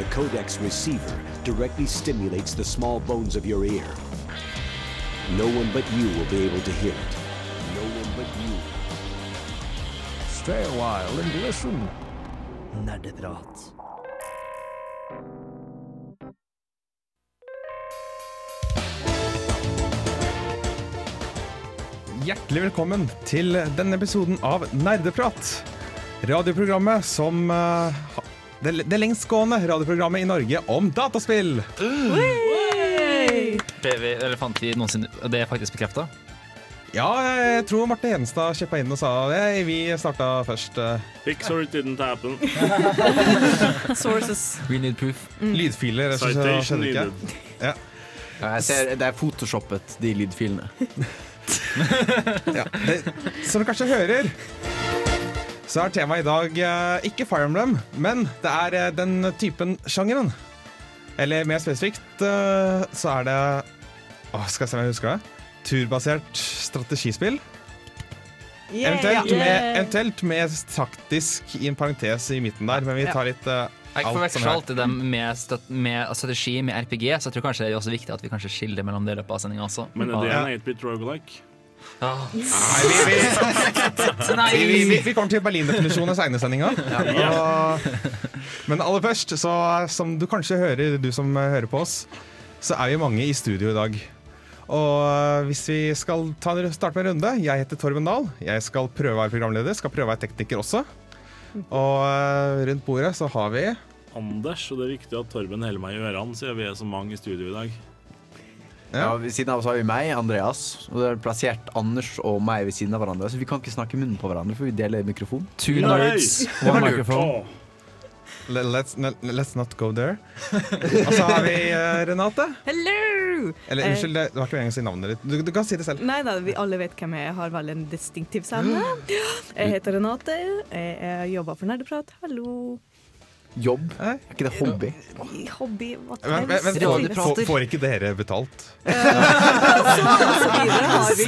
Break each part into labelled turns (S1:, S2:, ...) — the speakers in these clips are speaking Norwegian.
S1: The codex receiver directly stimulates the small bones of your ear. No one but you will be able to hear it. No one but you.
S2: Stay a while and listen.
S3: Nerdeprat.
S4: Hjertelig velkommen til denne episoden av Nerdeprat. Radioprogrammet som ha- det, det lengstgående radioprogrammet i Norge om dataspill.
S5: BV eller noensinne Det er faktisk bekrefta?
S4: Ja, jeg tror Marte Hedenstad kjeppa inn og sa det. Vi starta først.
S6: Pixar didn't happen.
S7: Sources.
S5: We need proof.
S4: Lydfiler. så
S6: Citation
S4: skjedde ikke.
S6: needed.
S3: Ja, jeg ser, det er photoshoppet, de lydfilene.
S4: Ja, det, som du kanskje hører, så er temaet i dag eh, ikke Fire Emblem, men det er eh, den typen sjangeren. Eller mer spesifikt eh, så er det Åh, Skal jeg se om jeg husker det. Turbasert strategispill. Eventuelt,
S7: Yeah.
S4: med, eventuelt med taktisk i en parentes i midten der, men vi tar litt uh,
S5: Jeg
S4: alt som
S5: forveksler
S4: er.
S5: alltid dem med, med strategi, med RPG, så jeg tror kanskje det er også viktig at vi kanskje skiller mellom det i løpet av sendinga også.
S6: Men er det
S4: er
S6: en 8-bit roguelike?
S4: Nei, vi, vi, vi, vi, vi, kommer til Berlin-definisjonen i seinere Men aller først, så som du kanskje hører, du som hører på oss, så er vi mange i studio i dag. Og eh, hvis vi skal ta, en- starte med en runde Jeg heter Torben Dahl. Jeg skal prøve å være programleder, skal prøve å være tekniker også. Og eh, rundt bordet så har vi
S6: Anders, og det er viktig at Torben holder meg i ørene, siden vi er så mange i studio i dag.
S3: Ja. ved siden av oss har vi meg, Andreas, og det er plassert Anders og meg ved siden av hverandre. Så vi kan ikke snakke i munnen på hverandre, for vi deler mikrofon.
S5: Two nerds, one microphone.
S4: Let's, let's not go there. Og så har vi uh, Renate.
S7: Hello!
S4: Eller
S7: Eh,
S4: unnskyld, det det var ikke meningen å si navnet ditt. Du, du kan si det selv.
S7: Nei da, vi alle vet hvem jeg er. Jeg har veldig en distinktiv stemme. Jeg heter Renate. Jeg, jeg jobber for Nerdeprat. Hallo.
S3: Jobb. Er ikke det hobby?
S7: Hobby, hva
S4: Men, men, men får, får, får ikke dere betalt?
S7: Så videre har vi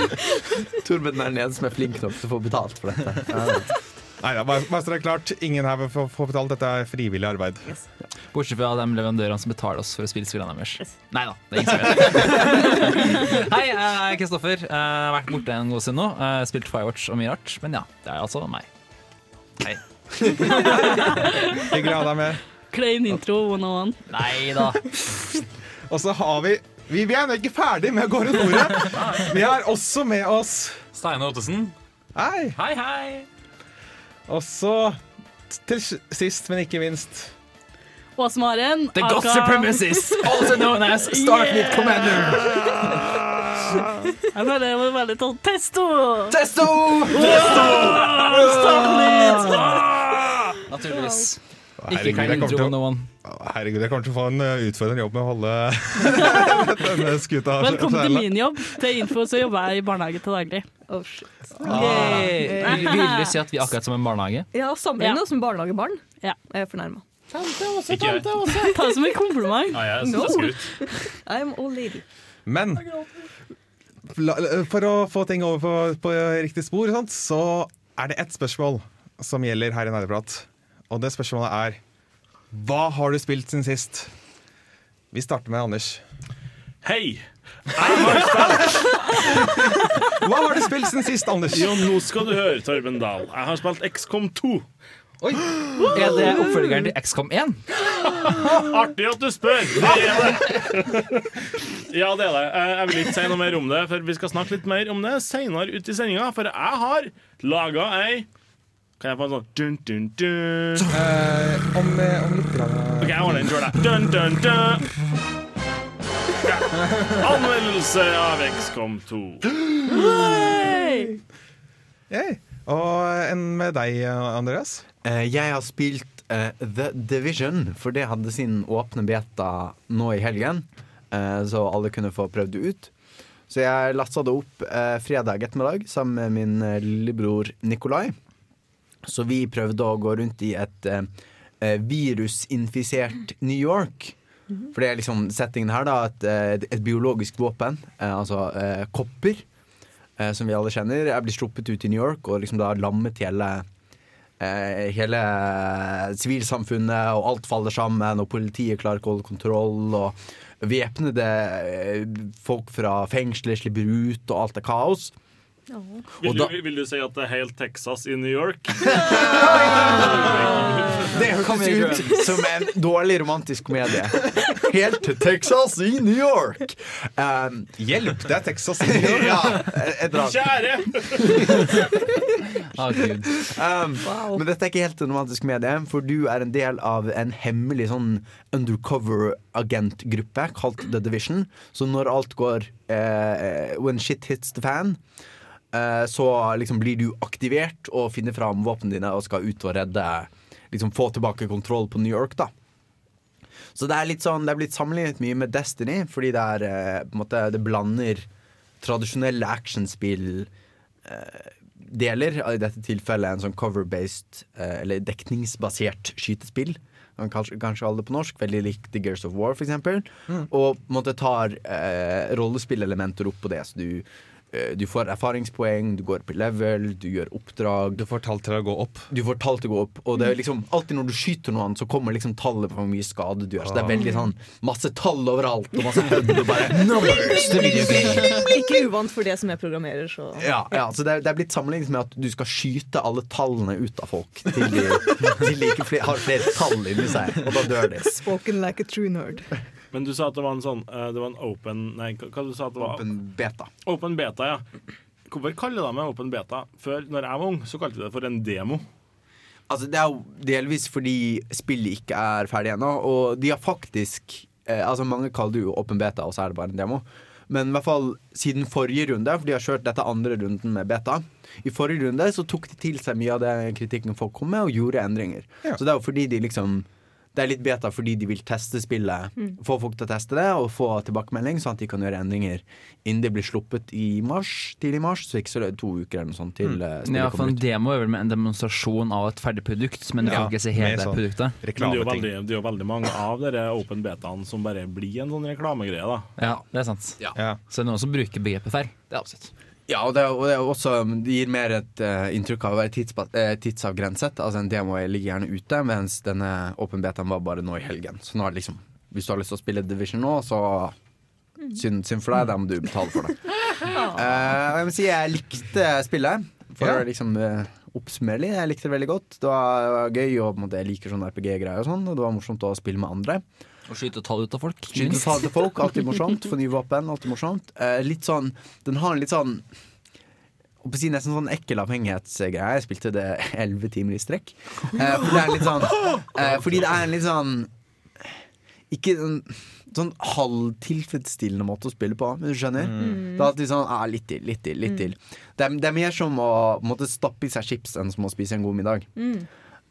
S3: Torben er den eneste som er flink nok til å få betalt for dette. Ja.
S4: Nei da, bare, så det er klart. Ingen her får får betalt. Dette er frivillig arbeid.
S5: Bortsett fra de leverandørene som betaler oss for å spille spillene deres. Nei da, det er ingen som vet. Hei, jeg er Kristoffer. Jeg har vært borte en god stund nå. Spilt Firewatch og mye rart. Men ja, det er altså meg. Hei.
S4: Hyggelig å ha deg med.
S8: Klein intro 101.
S5: Nei da.
S4: Og så har vi vi, vi er ikke ferdig med å gå rundt bordet. Vi har også med oss
S9: Steine Ottesen.
S4: Hei!
S9: Hei, hei.
S4: Og så til sist, men ikke minst
S8: Åse Maren.
S5: The
S8: aka-
S5: God Supremacist, also known as Starfleet Commander.
S8: Jeg føler det var veldig sånn Testo!
S3: Testo!
S5: Naturligvis. Ikke
S4: Herregud, kommer
S5: intro
S4: til, herregud, jeg kommer til å få en uh, utfordrende jobb med å holde denne skuta
S8: Velkommen til min jobb. Til info så jobber jeg i barnehage til daglig.
S7: oh, shit.
S5: ah, Vil vil du si at vi er akkurat som en barnehage?
S7: Ja, sammenlignet
S8: Ja.
S7: som barnehagebarn.
S8: Ja.
S7: Jeg er fornærma.
S9: Ikke jeg.
S8: Ta det som en kompliment.
S9: Ja,
S7: No. I'm old lady.
S4: Men for å få ting over på, på riktig spor, sant, så er det ett spørsmål som gjelder her i Nerdeprat. Og det spørsmålet er Hva har du spilt siden sist? Vi starter med Anders.
S6: Hei!
S4: Hva har du spilt siden sist, Anders?
S6: Jo, nå skal du høre, Torben Dahl. Jeg har spilt XCOM 2. Oi.
S5: Er det oppfølgeren til XCOM 1?
S6: Artig at du spør! Det er det. Ja, det er det. Jeg vil ikke si noe mer om det, for vi skal snakke litt mer om det senere ut i sendinga. For jeg har laga ei Kan jeg få en sånn dun, dun, dun?
S4: Eh, om, eh, om litt grann, eh,
S6: OK, jeg ordner den sjøl, jeg. Dun, dun, dun. Ja. Anmeldelse av XCOM 2.
S4: Yay. Og en med deg, Andreas.
S3: Eh, jeg har spilt eh, The Division, for det hadde sin åpne beta nå i helgen. eh, så alle kunne få prøvd det ut. Så jeg lasta det opp eh, fredag ettermiddag sammen med min eh, lillebror Nikolai. Så vi prøvde å gå rundt i et eh, eh, virusinfisert New York. For det er liksom settingen her, da. Et, eh, et biologisk våpen, eh, altså eh, kopper, eh, som vi alle kjenner, er blitt sluppet ut i New York og liksom da lammet hele hele sivilsamfunnet, og alt faller sammen, og politiet klarer ikke å holde kontroll, og væpnede folk fra fengsler slipper ut, og alt er kaos.
S6: Vil, du, vil du si at det er helt Texas i New York?
S3: Det hørtes ut som en dårlig romantisk komedie. Helt til Texas i New York. Um,
S4: Hjelp, det er Texas. i New York.
S3: ja.
S6: Kjære!
S5: Å,
S3: Um, Men dette er ikke helt en romantisk komedie, for du er en del av en hemmelig sånn undercover agentgruppe kalt The Division. Så når alt går uh, When shit hits the fan, så liksom blir du aktivert og finner fram våpnene dine og skal ut og redde Liksom få tilbake kontroll på New York, da. Så det er litt sånn Det er blitt sammenlignet mye med Destiny, fordi det er eh, på en måte Det blander tradisjonelle actionspill eh, deler, i dette tilfellet en sånn cover-based, eh, eller dekningsbasert skytespill. Man kan kanskje, kanskje kalle det på norsk, veldig likt The Gears of War, for eksempel. Og måtte, tar eh, rollespillelementer opp på det. Så du, eh, du får erfaringspoeng, du går opp i level, du gjør oppdrag.
S4: Du får tall til å gå opp.
S3: Du får tall til å gå opp, og det er liksom alltid når du skyter noen, så kommer liksom tallet på hvor mye skade du gjør. Så det er veldig sånn masse tall overalt, og masse HUD, og bare numbers.
S7: Ikke uvant for det som jeg programmerer, så
S3: Ja, ja, så det er, det er blitt sammenlignet med at du skal skyte alle tallene ut av folk til de, til de ikke flere, har flere tall inni seg, og da dør de.
S7: Spoken like a true nerd.
S6: Men du sa at det var en sånn uh, Det var en open Nei, hva du sa at det var?
S3: Open beta.
S6: Open beta, ja. Hvorfor kaller de det open beta? Før, når jeg var ung, så kalte de det for en demo.
S3: Altså, det er jo delvis fordi spillet ikke er ferdig ennå, og de har faktisk eh, Altså, mange kaller det jo open beta, og så er det bare en demo. Men i hvert fall siden forrige runde, for de har kjørt dette andre runden med beta. I forrige runde så tok de til seg mye av den kritikken folk kom med, og gjorde endringer.
S4: Ja.
S3: Så det er jo fordi de liksom Det er litt beta fordi de vil teste spillet, få folk til å teste det, og få tilbakemelding, sånn at de kan gjøre endringer innen det blir sluppet i mars, tidlig i mars. Så ikke så det er to uker eller noe sånt til mm. spillet
S5: Ja, for en demo er vel med en demonstrasjon av et ferdig produkt, men du
S4: Ja,
S5: kan ikke se hele
S4: sånn
S5: produktet.
S6: Men det er, jo veldig, det er jo veldig mange av dere open betaene som bare blir en sånn reklamegreie. da
S5: Ja, det er sant.
S3: Ja.
S4: Ja.
S5: Så det er noen som bruker begrepet feil. Det er absolutt.
S3: Ja, og det, og det, er også, det gir mer et uh, inntrykk av å være tids, eh, tidsavgrenset. Altså En demo ligger gjerne ute, mens denne open betaen var bare nå i helgen. Så nå er det liksom Hvis du har lyst til å spille Division nå, så synd, synd for deg, da må du betale for det. uh, jeg må si jeg likte spillet, for
S4: Ja.
S3: liksom oppsummere. Jeg likte det veldig godt. Det var, det var gøy, og på en måte, jeg liker sånne RPG-greier og sånn. Og det var morsomt å spille med andre.
S5: Å skyte tall ut av folk.
S3: Skyte tall til folk, alltid morsomt. Få nye våpen, alltid morsomt. Eh, litt sånn Den har en litt sånn å si Nesten sånn ekkel avhengighetsgreie. Jeg spilte det elleve timer i strekk. Eh, for det er litt sånn eh, Fordi det er en litt sånn Ikke en sånn halvtilfredsstillende måte å spille på, hvis du skjønner. Det er alltid sånn ah, litt til, litt til, litt til. Det er, det er mer som å måtte stappe i seg chips enn som å spise en god middag.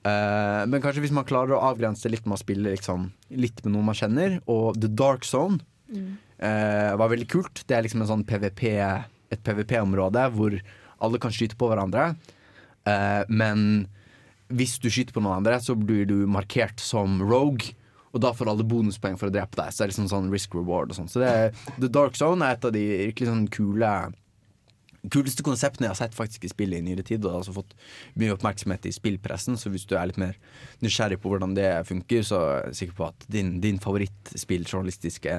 S3: Eh, men kanskje hvis man klarer å avgrense litt med å spille liksom, litt med noen man kjenner, og The Dark Zone eh, var veldig kult. Det er liksom sånn PVP, et PVP-område hvor alle kan skyte på hverandre. Uh, men hvis du skyter på noen andre, så blir du markert som rogue. Og da får alle bonuspoeng for å drepe deg. Så det er liksom sånn risk reward og sånn. Så The Dark Zone er et av de virkelig sånn kule kuleste konseptene jeg har sett faktisk i spillet i nyere tid. Og det har også fått mye oppmerksomhet i spillpressen, så hvis du er litt mer nysgjerrig på hvordan det funker, så er jeg sikker på at din, din favorittspilljournalistiske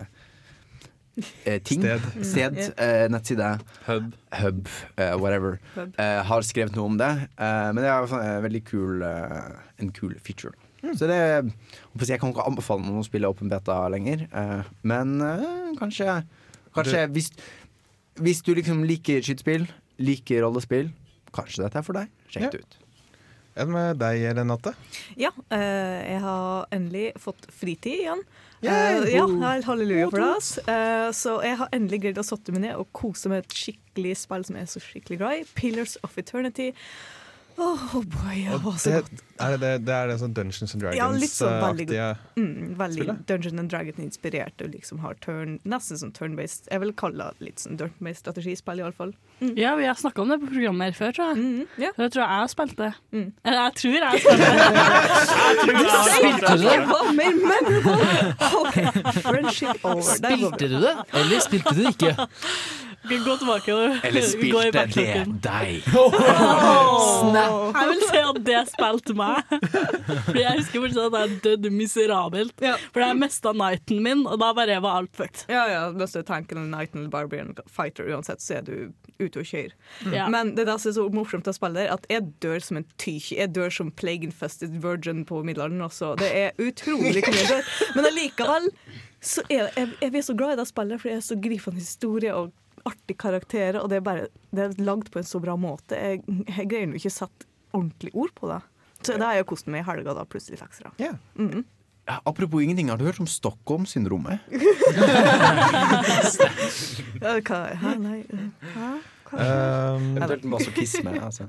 S3: eh, ting,
S4: Sted.
S3: sted eh, nettside,
S5: Hub.
S3: hub, eh, whatever,
S7: Hub.
S3: eh, har skrevet noe om det. Eh, men det er i hvert fall en veldig kul, eh, en kul feature. Så det jeg, kan ikke anbefale noen å spille Open Beta lenger, eh, men eh, kanskje, kanskje hvis, hvis du liksom liker skytespill, liker rollespill, kanskje dette er for deg. Sjekk
S4: Ja.
S3: det ut.
S4: Enn med deg, Renate?
S7: Ja, eh, jeg har endelig fått fritid igjen. Eh, ja, halleluja for deg. Eh, så jeg har endelig greid å sette meg ned og kose med et skikkelig spill som jeg er så skikkelig glad i. Pillars of Eternity. Åh oh boy, det
S4: Og
S7: så
S4: det,
S7: godt.
S4: er det, det er det sånn Dungeons and
S7: Ja, litt sånn veldig
S4: Dragons-aktige
S7: Mm, veldig
S4: spillet?
S7: Dungeon and Dragons-inspirert. Og liksom har turn, nesten sånn turn-based. Jeg vil kalle det litt sånn turn-based strategispill, iallfall.
S8: Ja, vi har snakka om det på programmet her før, tror jeg.
S7: Mm, yeah.
S8: Jeg tror jeg har spilt det.
S7: Mm.
S8: Eller jeg tror jeg har spilt det.
S7: Spilte du? Det var mer memorable! OK, friendship over.
S5: Spilte du det, eller spilte du det ikke?
S8: Gå tilbake
S3: Eller spilte det deg? Snap!
S8: Jeg vil si at det spilte meg. Fordi jeg husker fortsatt at jeg døde miserabelt.
S7: Ja.
S8: For jeg mista nighten min, og da bare var alt fucked.
S7: Ja, ja, hvis du tenker nighten, eller Barbarian Fighter uansett, så er du ute og kjører.
S8: Ja.
S7: Men det der som er så morsomt å spille der, at jeg dør som en tykje. Jeg dør som plague infested virgin på middelalderen også. Det er utrolig mye. Men allikevel så er jeg, jeg blir så glad i det spillet, for det er så gripende historie og artige karakterer, og det er bare det er lagd på en så bra måte. Jeg, jeg greier nå ikke sette ordentlig ord på det. Så det har jeg kost meg i helga, da, plutselig.
S4: Ja.
S7: Mhm.
S3: Ja, apropos ingenting, har du hørt om Stockholm-syndromet?
S7: Ja, Hva? Hæ? Nei. Hæ?
S4: Um,
S3: Eventuelt masochisme. Altså.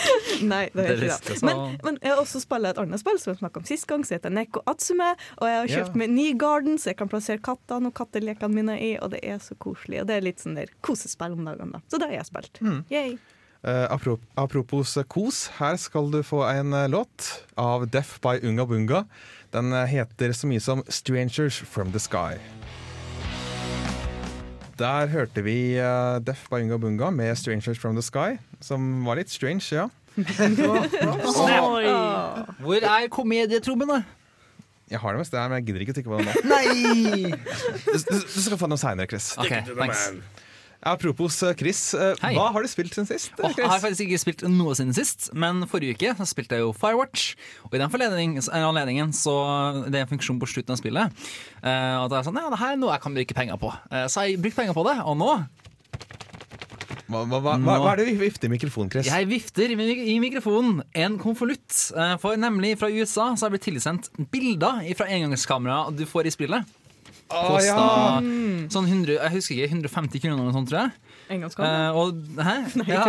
S7: Nei, det er ikke det. Men, men jeg har også spilt et annet spill som jeg snakket om sist gang, som heter Neko Atsume. Og jeg har kjøpt
S4: Ja.
S7: meg ny garden, så jeg kan plassere kattene og kattelekene mine i, og det er så koselig. Og det er litt sånn der kosespill om dagene, da. Så det har jeg spilt.
S4: Mm.
S7: Yay.
S4: Eh, apropos eh, kos, her skal du få en uh, låt av Deaf by Unga Bunga. Den uh, heter så mye som 'Strangers from the Sky'. Der hørte vi uh, Deaf Baunga Bunga med 'Strangers from the Sky', som var litt strange, ja.
S8: Oi.
S5: Hvor er komedietrommene?
S4: Jeg har det meste her, men jeg gidder ikke å tykke på det nå.
S3: Nei!
S4: Du, du, du skal få den seinere, Chris.
S5: Ok, thanks.
S4: Apropos eh, Chris, eh,
S5: Hei.
S4: hva har du spilt siden sist?
S5: Oh, jeg har faktisk ikke spilt noe siden sist, men forrige uke så spilte jeg jo Firewatch. Og i den anledningen så Det er en funksjon på slutten av spillet. eh, og da er sånn, ja, det her er noe jeg kan bruke penger på. Eh, så jeg brukt penger på det, og nå
S4: Hva, hva, hva, hva er det du vifter i mikrofonen, Chris?
S5: Jeg vifter i mikrofonen en konvolutt. eh, For nemlig fra USA så har jeg blitt tilsendt bilder fra engangskamera du får i spillet.
S4: Å,
S5: ah,
S4: ja.
S5: sånn 100, jeg husker ikke, 150 kroner eller noe sånt, tror jeg.
S7: Engangskamera.
S5: Uh, og, hæ? Ja,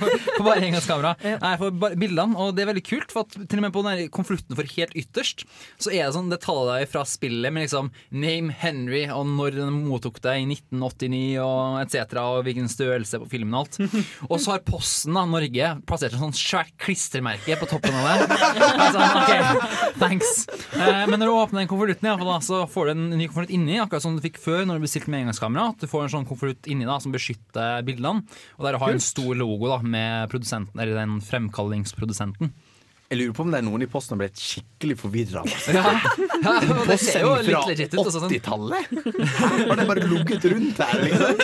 S5: for bare engangskamera. Nei, for bare bildene, og det er veldig kult, for at til og med på den konvolutten for helt ytterst, så er det sånn det tar deg fra spillet med liksom name Henry, og når den mottok deg i 1989, og etc., og hvilken størrelse på filmen og alt. Og så har Posten av Norge plassert et sånt svært klistremerke på toppen av det. Altså, ok, thanks. Uh, men når du åpner den konvolutten, da, så får du en ny konvolutt inni, akkurat som du fikk før når du bestilte med engangskamera. At du får en sånn konvolutt inni da, som beskytter bildene. Og der har en stor logo da, med den fremkallingsprodusenten.
S3: Jeg lurer på om det er noen i posten som blitt skikkelig forvirra.
S5: Ja, og det ser jo litt legit ut. sånn.
S3: 80-tallet? Har det bare ligget rundt her, liksom?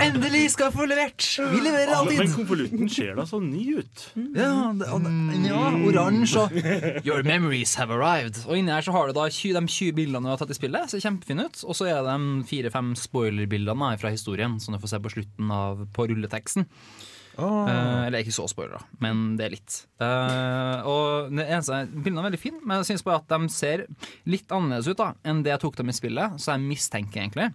S5: Endelig skal vi få levert! Vi leverer
S6: Men
S5: alltid!
S6: konvolutten ser da så ny ut.
S5: Ja, det, og, ja oransje og Your memories have arrived. Og inni her så har du da 20, de 20 bildene du har tatt i spillet. Ser kjempefine ut. Og så er det de fire-fem spoiler-bildene fra historien som du får se på slutten av på rulleteksten. Eh, eller ikke så spoiler, da, men det er litt. Uh, og det eneste Bildene er veldig fine, men jeg synes bare at de ser litt annerledes ut da enn det jeg tok dem i spillet. Så jeg mistenker egentlig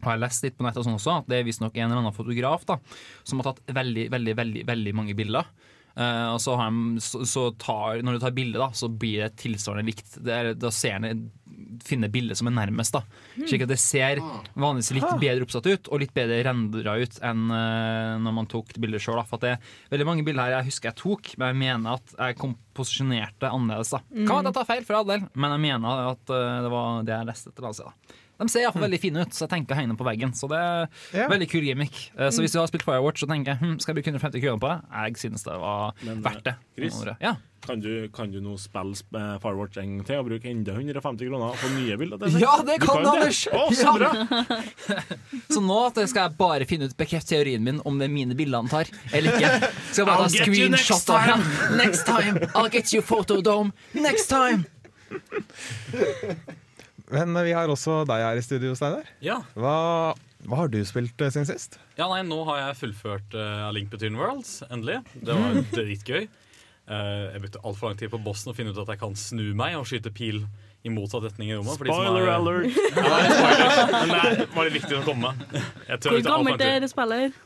S5: og jeg har lest litt på nettet sånn også, at det er visstnok en eller annen fotograf da, som har tatt veldig veldig, veldig, veldig mange bilder. Eh, og så, de, så, så tar, Når du tar bilde, så blir det tilsvarende likt. Det er, da ser han finner bildet som er nærmest. da Slik at det ser vanligvis litt bedre oppsatt ut og litt bedre rendra ut enn uh, når man tok bildet sjøl. For det er veldig mange bilder her jeg husker jeg tok, men jeg mener at jeg komposisjonerte annerledes. da Kan være at jeg tar feil, for all del, men jeg mener at uh, det var det jeg leste etter. Altså, da de ser iallfall veldig fine ut, så jeg tenker å henge dem på veggen. Så det er
S4: Ja.
S5: veldig kul gimmick. Eh, Så hvis du har spilt Firewatch, så tenker jeg hm, skal jeg bruke 150 kroner på det? Jeg synes det var
S6: Men,
S5: verdt det.
S6: Chris?
S5: Ja.
S6: Kan du, kan du nå spille eh, Firewatch en gang til og bruke enda 150 kroner på nye bilder?
S5: Ja, det kan, kan Anders!
S6: Å, så bra!
S5: Så nå skal jeg bare finne ut bekreft teorien min om det er mine bilder han tar, eller ikke. Skal bare ta screenshot av ham. Next time! I'll get you photodome! Next time!
S4: Men eh, vi har også deg her i studio, Steinar.
S9: Ja.
S4: Hva, hva har du spilt eh, siden sist?
S9: ja, nei, nå har jeg fullført uh, A Link Between Worlds, endelig. Det var dritgøy. Uh, jeg brukte altfor lang tid på bossen å finne ut at jeg kan snu meg og skyte pil i motsatt retning i rommet.
S6: Spoiler
S9: er-
S6: alert!
S9: Det er spoiler, men det er- var litt viktig å komme med.
S8: Hvor gammelt er dere spiller?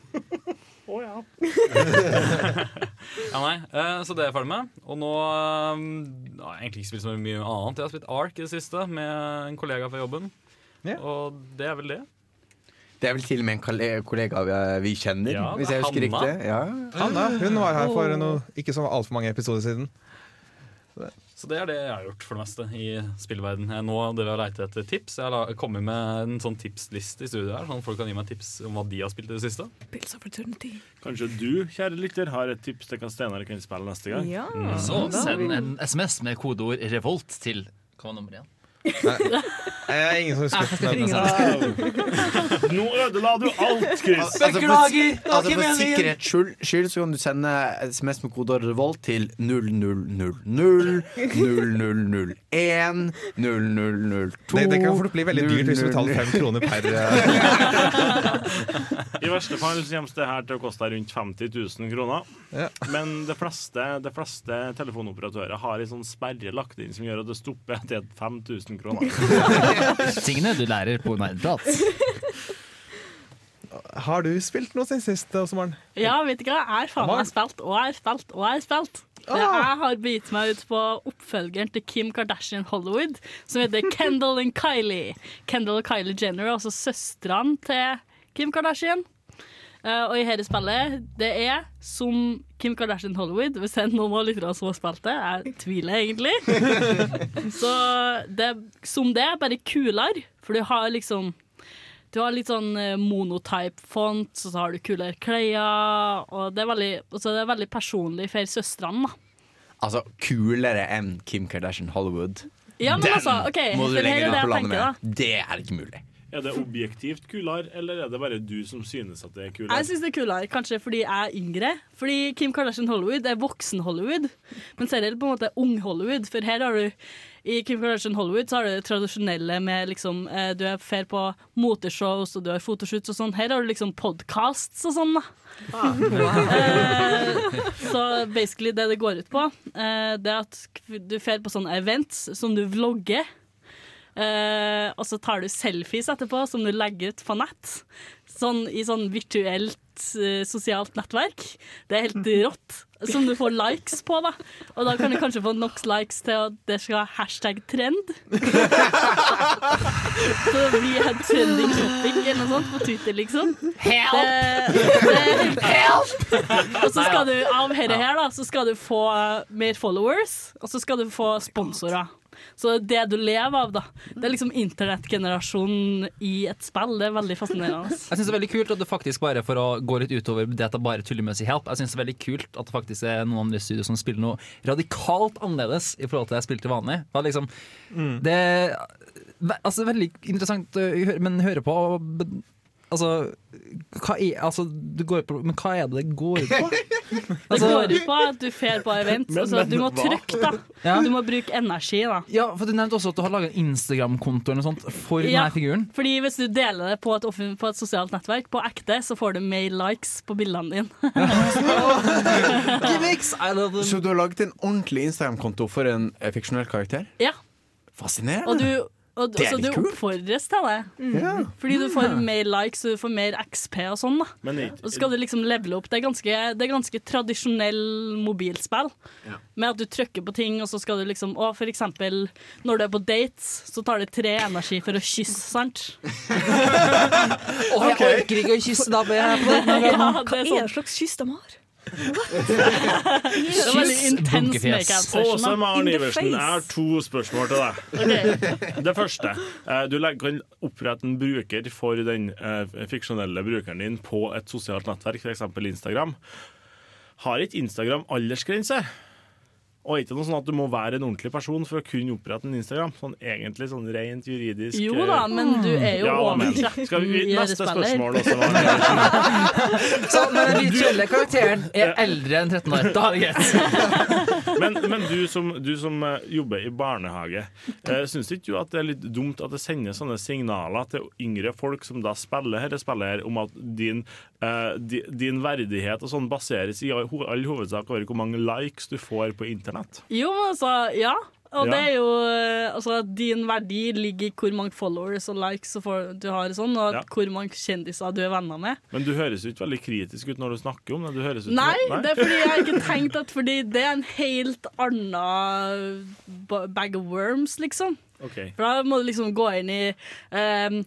S6: Å, ja.
S9: Ja, nei, eh, Så det er jeg ferdig med. Og nå eh, Jeg har egentlig ikke spilt så mye annet. Jeg har spilt Ark i det siste med en kollega fra jobben.
S4: Ja.
S9: Og det er vel det.
S3: Det er vel til og med en kollega vi, vi kjenner,
S9: Ja,
S3: hvis jeg husker
S9: Hanna.
S3: riktig. Ja.
S4: Hanna hun var her for noe, ikke så altfor mange episoder siden.
S9: Så det er det jeg har gjort for det meste i spillverden. Jeg nå dere har leite etter tips. Jeg har kommet med en sånn tipsliste i studio her, sånn folk kan gi meg tips om hva de har spilt i det siste.
S7: Pills of Eternity.
S6: Kanskje du, kjære lytter, har et tips til hva Steinar kan spille neste gang?
S7: Ja.
S5: Så send en SMS med kodeord 'revolt' til Hva var nummeret igjen?
S4: Jeg er ingen som husker det.
S7: av-
S6: Nå ødela du alt, Chris!
S3: Altså, for, altså, for sikkerhets skyld, skyld så kan du sende SMS med kode revolt til 0000 0001 0002
S4: Det, det kan fort bli veldig dyrt hvis du betaler fem kroner per eh,
S6: I verste fall så kommer det her til å koste rundt 50 000 kroner.
S4: Ja.
S6: Men det fleste, det fleste telefonoperatører har en sånn sperre lagt inn som gjør at det stopper til 5000 kroner.
S5: Tingene du lærer på nerdprat.
S4: Har du spilt noe siden sist, Åsemaren?
S8: Ja, vet du hva? Jeg har faen meg spilt og jeg har spilt og jeg har spilt. For Jeg har begitt meg ut på oppfølgeren til Kim Kardashian Hollywood, som heter Kendall and Kylie. Kendall og Kylie Jenner, altså søstrene til Kim Kardashian. Eh, og i dette spillet, det er som Kim Kardashian Hollywood, hvis det er noen av lytterne som har spilt det. Jeg tviler egentlig. Så det er som det, bare kulere. For du har liksom du har litt sånn eh, monotype font, og så har du kulere klær. Og det er veldig, så er veldig personlig for søstrene, da.
S3: Altså kulere enn Kim Kardashian Hollywood.
S8: Ja, men
S3: Den
S8: altså, okay,
S3: må du legge
S8: det
S3: på landet
S8: da.
S3: med. Det er ikke mulig.
S6: Er det objektivt kulere, eller er det bare du som synes at det er kulere?
S8: Jeg synes det er kulere, kanskje fordi jeg er yngre. Fordi Kim Kardashian Hollywood er voksen Hollywood, men så er det på en måte ung Hollywood. For her har du i Kim Kardashian Hollywood så har du det tradisjonelle med liksom eh, Du er fair på moteshows og du har fotoshoots og sånn. Her har du liksom podcasts og sånn, da. Eh, så basically det det går ut på, eh, det er at du fer på sånne events som du vlogger. Eh, og så tar du selfies etterpå som du legger ut på nett. Sånn i sånn virtuelt eh, sosialt nettverk. Det er helt rått. Som du får likes på, da. Og da kan du kanskje få nok likes til at det skal ha hashtag trend. Så det blir helt trending shopping eller noe sånt på Twitter, liksom. Help! Det, det, og så skal du av dette her, da, så skal du få mer followers, og så skal du få sponsorer. Så det du lever av, da. Det er liksom internettgenerasjonen i et spill. Det er veldig fascinerende.
S5: Jeg synes det er veldig kult at det faktisk bare for å gå litt utover det at det bare tuller med å si help. Jeg synes det er veldig kult at det faktisk er noen andre studier som spiller noe radikalt annerledes i forhold til det jeg spilte vanlig. Det, er liksom, det er ve- altså, veldig interessant å høre, men høre på. og- Altså, hva er, altså det går på, men hva er det det går ut på?
S8: Det
S5: Altså-
S8: går ut på at du fer på event.
S6: Men-
S8: Altså, du må trykke, da.
S5: Ja.
S8: Du må bruke energi, da.
S5: Ja, for Du nevnte også at du har laga en Instagram-konto for
S8: Ja.
S5: denne figuren.
S8: Fordi hvis du deler det på et, på et sosialt nettverk, på ekte, så får du mer likes på bildene dine.
S3: Så du har laget en ordentlig Instagram-konto for en eh, fiksjonell karakter?
S8: Ja.
S3: Fascinerende.
S8: Og du, og,
S3: Det er
S8: så du
S3: litt kult.
S8: oppfordres til det.
S3: ja.
S8: Fordi du får mer likes og du får mer XP og sånn. da
S6: Men
S8: Og så skal du liksom levele opp. Det er ganske, det er ganske tradisjonell mobilspill. Med at du trykker på ting, og så skal du liksom Og for eksempel når du er på dates, så tar det tre energi for å kysse, sant?
S5: Å, jeg orker ikke å kysse da. ber jeg på det.
S8: Ja, det
S7: Hva
S8: er
S7: er
S8: sånn.
S7: det slags kyss de har?
S8: Det var veldig intens make-out
S6: Åse
S8: session.
S6: Maren
S7: In the
S6: Iversen, jeg har
S7: face.
S6: to spørsmål til deg.
S8: Ok.
S6: Det første. eh, Du legger- kan opprette en bruker for den eh, fiksjonelle brukeren din på et sosialt nettverk, f.eks. Instagram. Har ikke Instagram aldersgrense? Og ikke noe sånn at du må være en ordentlig person for å kunne opprette en Instagram? Sånn egentlig sånn rent juridisk
S8: Jo
S6: eh,
S8: da, men du er jo
S6: ja,
S8: over 13
S6: Skal vi,
S8: i
S6: neste spørsmål også.
S5: Så når den virtuelle karakteren er eldre enn 13 år, da er det greit.
S6: Men, men du som, du som eh, jobber i barnehage, uh, syns ikke du at det er litt dumt at det sendes sånne signaler til yngre folk som da spiller dette spillet, her, om at din, eh, din verdighet og sånn baseres i all hovedsak over hvor mange likes du får på internett?
S8: Jo, men altså, ja. Og
S6: Ja.
S8: det er jo eh, altså, Din verdi ligger i hvor mange followers og likes og du har, og sånn, og
S6: Ja.
S8: hvor mange kjendiser du er venner med.
S6: Men du høres jo ikke veldig kritisk ut når du snakker om det. Ut som-
S8: Nei, det er fordi jeg har ikke tenkt at Fordi det er en helt annen bag of worms, liksom.
S6: Okay.
S8: For da må du liksom gå inn i um,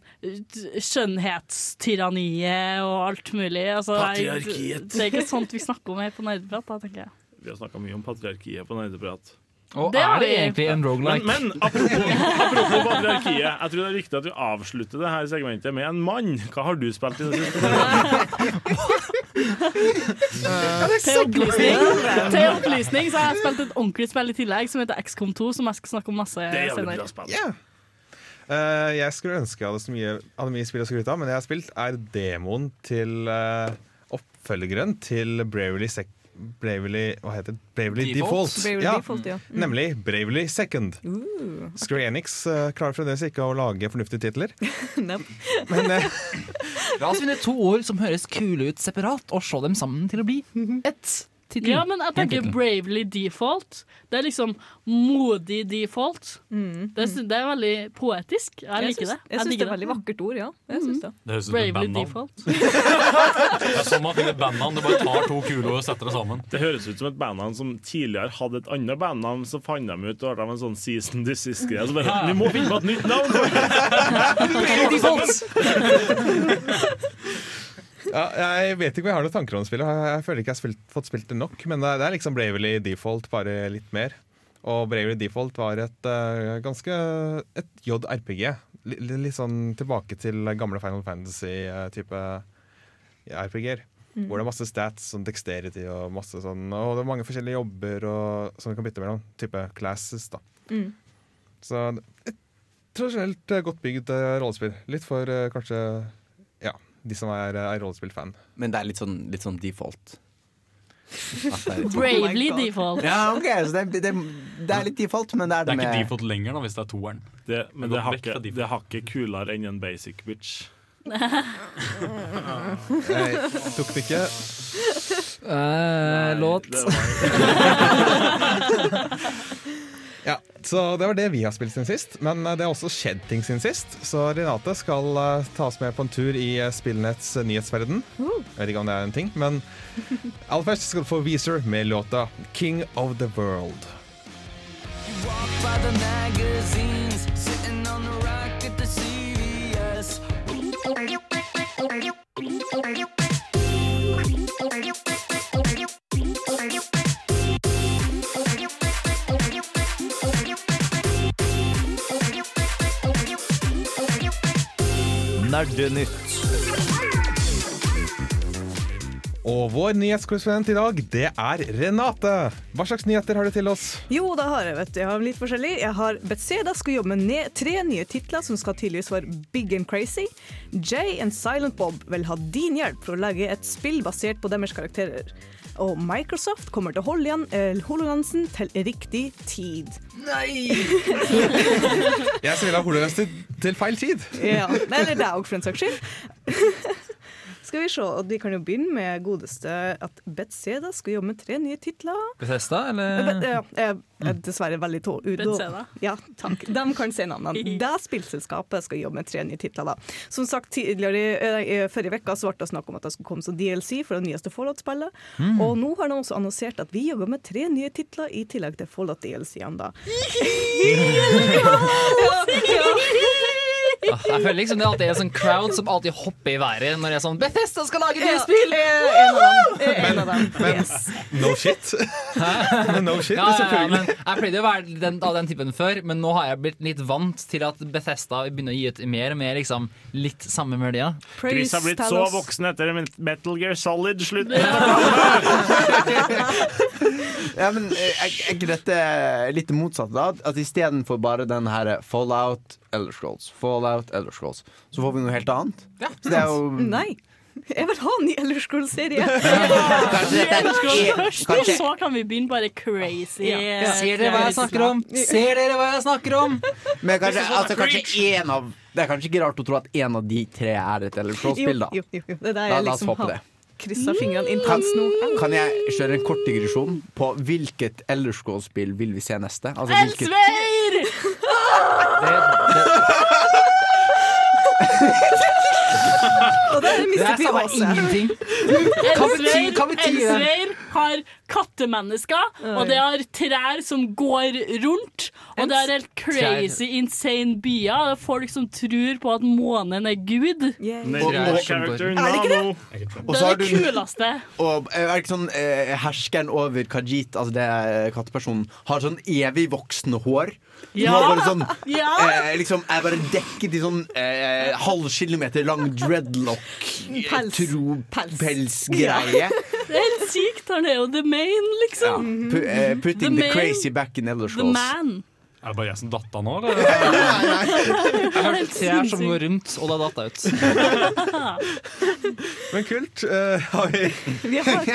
S8: skjønnhetstyranniet og alt mulig. Altså, jeg-
S6: Patriarkiet.
S8: Det er ikke sånt vi snakker om her på Nerdeprat, da, tenker jeg.
S6: Vi har snakka mye om patriarkiet på Nerdeprat.
S5: Og
S8: Det
S5: er det egentlig en
S6: Men,
S5: roguelike?
S6: men apropos, apropos patriarkiet. Jeg tror det er viktig at vi avslutter det her segmentet med en mann. Hva har du spilt i det siste?
S8: Til opplysning, til opplysning så har jeg spilt et ordentlig spill i tillegg som heter XCOM 2, som jeg skal snakke om masse
S6: Det er
S8: senere.
S6: bra spill.
S4: Ja. Eh, jeg skulle ønske jeg hadde så mye, hadde mye spill å skryte av, men det jeg har spilt, er demoen til uh, oppfølgeren til Bravely Sec... Bravely, hva heter det? Bravely
S5: Default?
S4: Default.
S7: Bravely
S4: ja,
S7: Default, ja. Mm.
S4: Nemlig Bravely Second. Square Enix uh, klarer fremdeles ikke å lage fornuftige titler. Men eh,
S5: La oss finne to ord som høres kule ut separat, og se dem sammen til å bli ett tittel.
S8: Ja, men jeg tenker Bravely Default. Det er liksom modig default. Det, er, det er veldig poetisk. Jeg
S7: Mm. Jeg
S8: liker
S7: syns,
S8: det.
S7: jeg syns det er et veldig vakkert ord, ja. Jeg syns det.
S9: Det høres ut som et
S8: Bravely
S9: bandnavn.
S8: Default.
S9: Det er sånn man finner bandnavn. Du bare tar to kuler og setter det sammen.
S6: Det høres ut som et bandnavn som tidligere hadde et annet bandnavn, så fant de ut og hadde en sånn season desist-greie. Så bare Vi må finne på et nytt navn!
S4: ja, jeg vet ikke om jeg har noen tanker om spillet. Jeg, føler ikke jeg har spilt, fått spilt det nok. Men det er, liksom Bravely Default, bare litt mer. Og Bravely Default var et uh, ganske et JRPG. Litt, litt sånn tilbake til gamle Final Fantasy-type RPG-er. Hvor det er masse stats, sånn dexterity og masse sånn Og det er mange forskjellige jobber og, som du kan bytte mellom. Type classes, da.
S7: Mm.
S4: Så et tradisjonelt eh, godt bygd eh, rollespill. Litt for uh, kanskje de som er, eh, er rollespillfan.
S3: Men det er litt sånn, litt sånn default. Er
S8: Bravely
S7: oh
S8: default.
S3: Ja, ok, så det, det, det er litt default, men det er
S9: Det
S3: det
S9: er ikke default lenger da, hvis det er toeren.
S6: Det, men det er hakket, er kulere enn en basic bitch.
S4: Jeg tok det ikke.
S5: Eh, låt.
S4: Ja, så det var det vi har spilt siden sist. Men eh, det har også skjedd ting siden sist. Så Renate skal eh, ta oss med på en tur i eh, spillnetts nyhetsverden. Jeg vet ikke om det er en ting, men aller først skal du få Weezer med låta 'King of the World'.
S3: Nerdenytt.
S4: Og vår nyhetskorrespondent i dag, det er Renate. Hva slags nyheter har du til oss?
S7: Jo, det har jeg, vet du. Jeg har litt forskjellig. Jeg har Betzeda skal jobbe med tre nye titler som skal tydeligvis være big and crazy. Jay and Silent Bob vil ha din hjelp for å lage et spill basert på deres karakterer. Og Microsoft kommer til å holde igjen eh, til riktig tid. Nei!
S4: Jeg som vil ha til feil tid.
S7: Ja, Eller det òg, for en saks skyld. Skal vi se, og Vi kan jo begynne med godeste at Betzeda skal jobbe med tre nye titler.
S5: Bethesda,
S7: Eh,
S5: eller?
S7: Be ja, Jeg er dessverre veldig ut-
S8: Bethesda.
S7: Ja, takk. De kan si navnene. Det spillselskapet skal jobbe med tre nye titler. da. Som sagt, tidligere i, i Forrige uke så ble det snakk om at det skulle komme som DLC for det nyeste Fallout-spillet. Og nå har de også annonsert at vi jobber med tre nye titler i tillegg til Fallout-DLC-ene. da.
S5: Ah, Jeg føler liksom det alltid er en sånn crowd som alltid hopper i været når jeg er sånn Bethesda skal lage nye spill!
S7: Men. Eh, En av dem. Yes.
S4: No shit. Men no shit,
S5: Ja, ja, ja,
S4: selvfølgelig.
S5: men Jeg pleide å være den, av den typen før, men nå har jeg blitt litt vant til at Bethesda begynner å gi ut mer og mer liksom, litt samme mølja.
S6: Chris har blitt så voksen etter Metal Gear Solid. Slutt!
S3: Ja, men eh, er ikke dette litt motsatt, da? At istedenfor bare den her Fallout, Elder Scrolls, Fallout, Elder Scrolls, så får vi noe helt annet? så det er jo
S7: Nei. Jeg vil ha en ny Elder Scrolls-serie.
S3: Kanskje dette er Kanskje
S8: så kan vi begynne bare crazy.
S7: Ja, ja.
S5: Ser dere hva jeg snakker om? Ser dere hva jeg snakker om?
S3: Men kanskje, altså, kanskje en av Det er kanskje ikke rart å tro at en av de tre er et Elder Scrolls-spill da.
S7: jo, jo, jo. Det er der jeg
S3: oss
S7: liksom
S3: håpe
S7: har
S3: det.
S7: kryssa fingrene
S3: Kan,
S7: nå.
S3: kan jeg kjøre en kort digresjon på hvilket Elder Scrolls-spill vil vi se neste? Altså, hvilket,
S8: Elsveir!
S7: Og
S5: det
S7: mistet vi også.
S5: ingenting.
S8: Elsveir har kattemennesker, og det har trær som går rundt. Og det er helt crazy, insane byer. Det er folk som tror på at månen er Gud.
S7: Yeah.
S6: Character det
S3: Og
S8: Det
S3: så
S8: er det kuleste.
S3: Og er det ikke sånn eh, herskeren over Kajit, altså det er kattepersonen, har sånn evig voksende hår.
S8: Ja.
S3: bare sånn
S8: Ja!
S3: eh, liksom er bare dekket i sånn eh, halv kilometer lang dreadlock
S7: Pels.
S3: tro
S7: Pels.
S3: pelsgreie.
S8: Det er helt sykt. Han er jo the main,
S3: Ja.
S8: liksom.
S3: Pu eh, putting
S8: The
S3: the, crazy back in Elder
S8: The man.
S9: Er det bare jeg som datt av nå, eller?
S5: Jeg har hørt trær som går rundt, og det datt ut.
S4: Men kult. Uh, har vi
S7: Vi har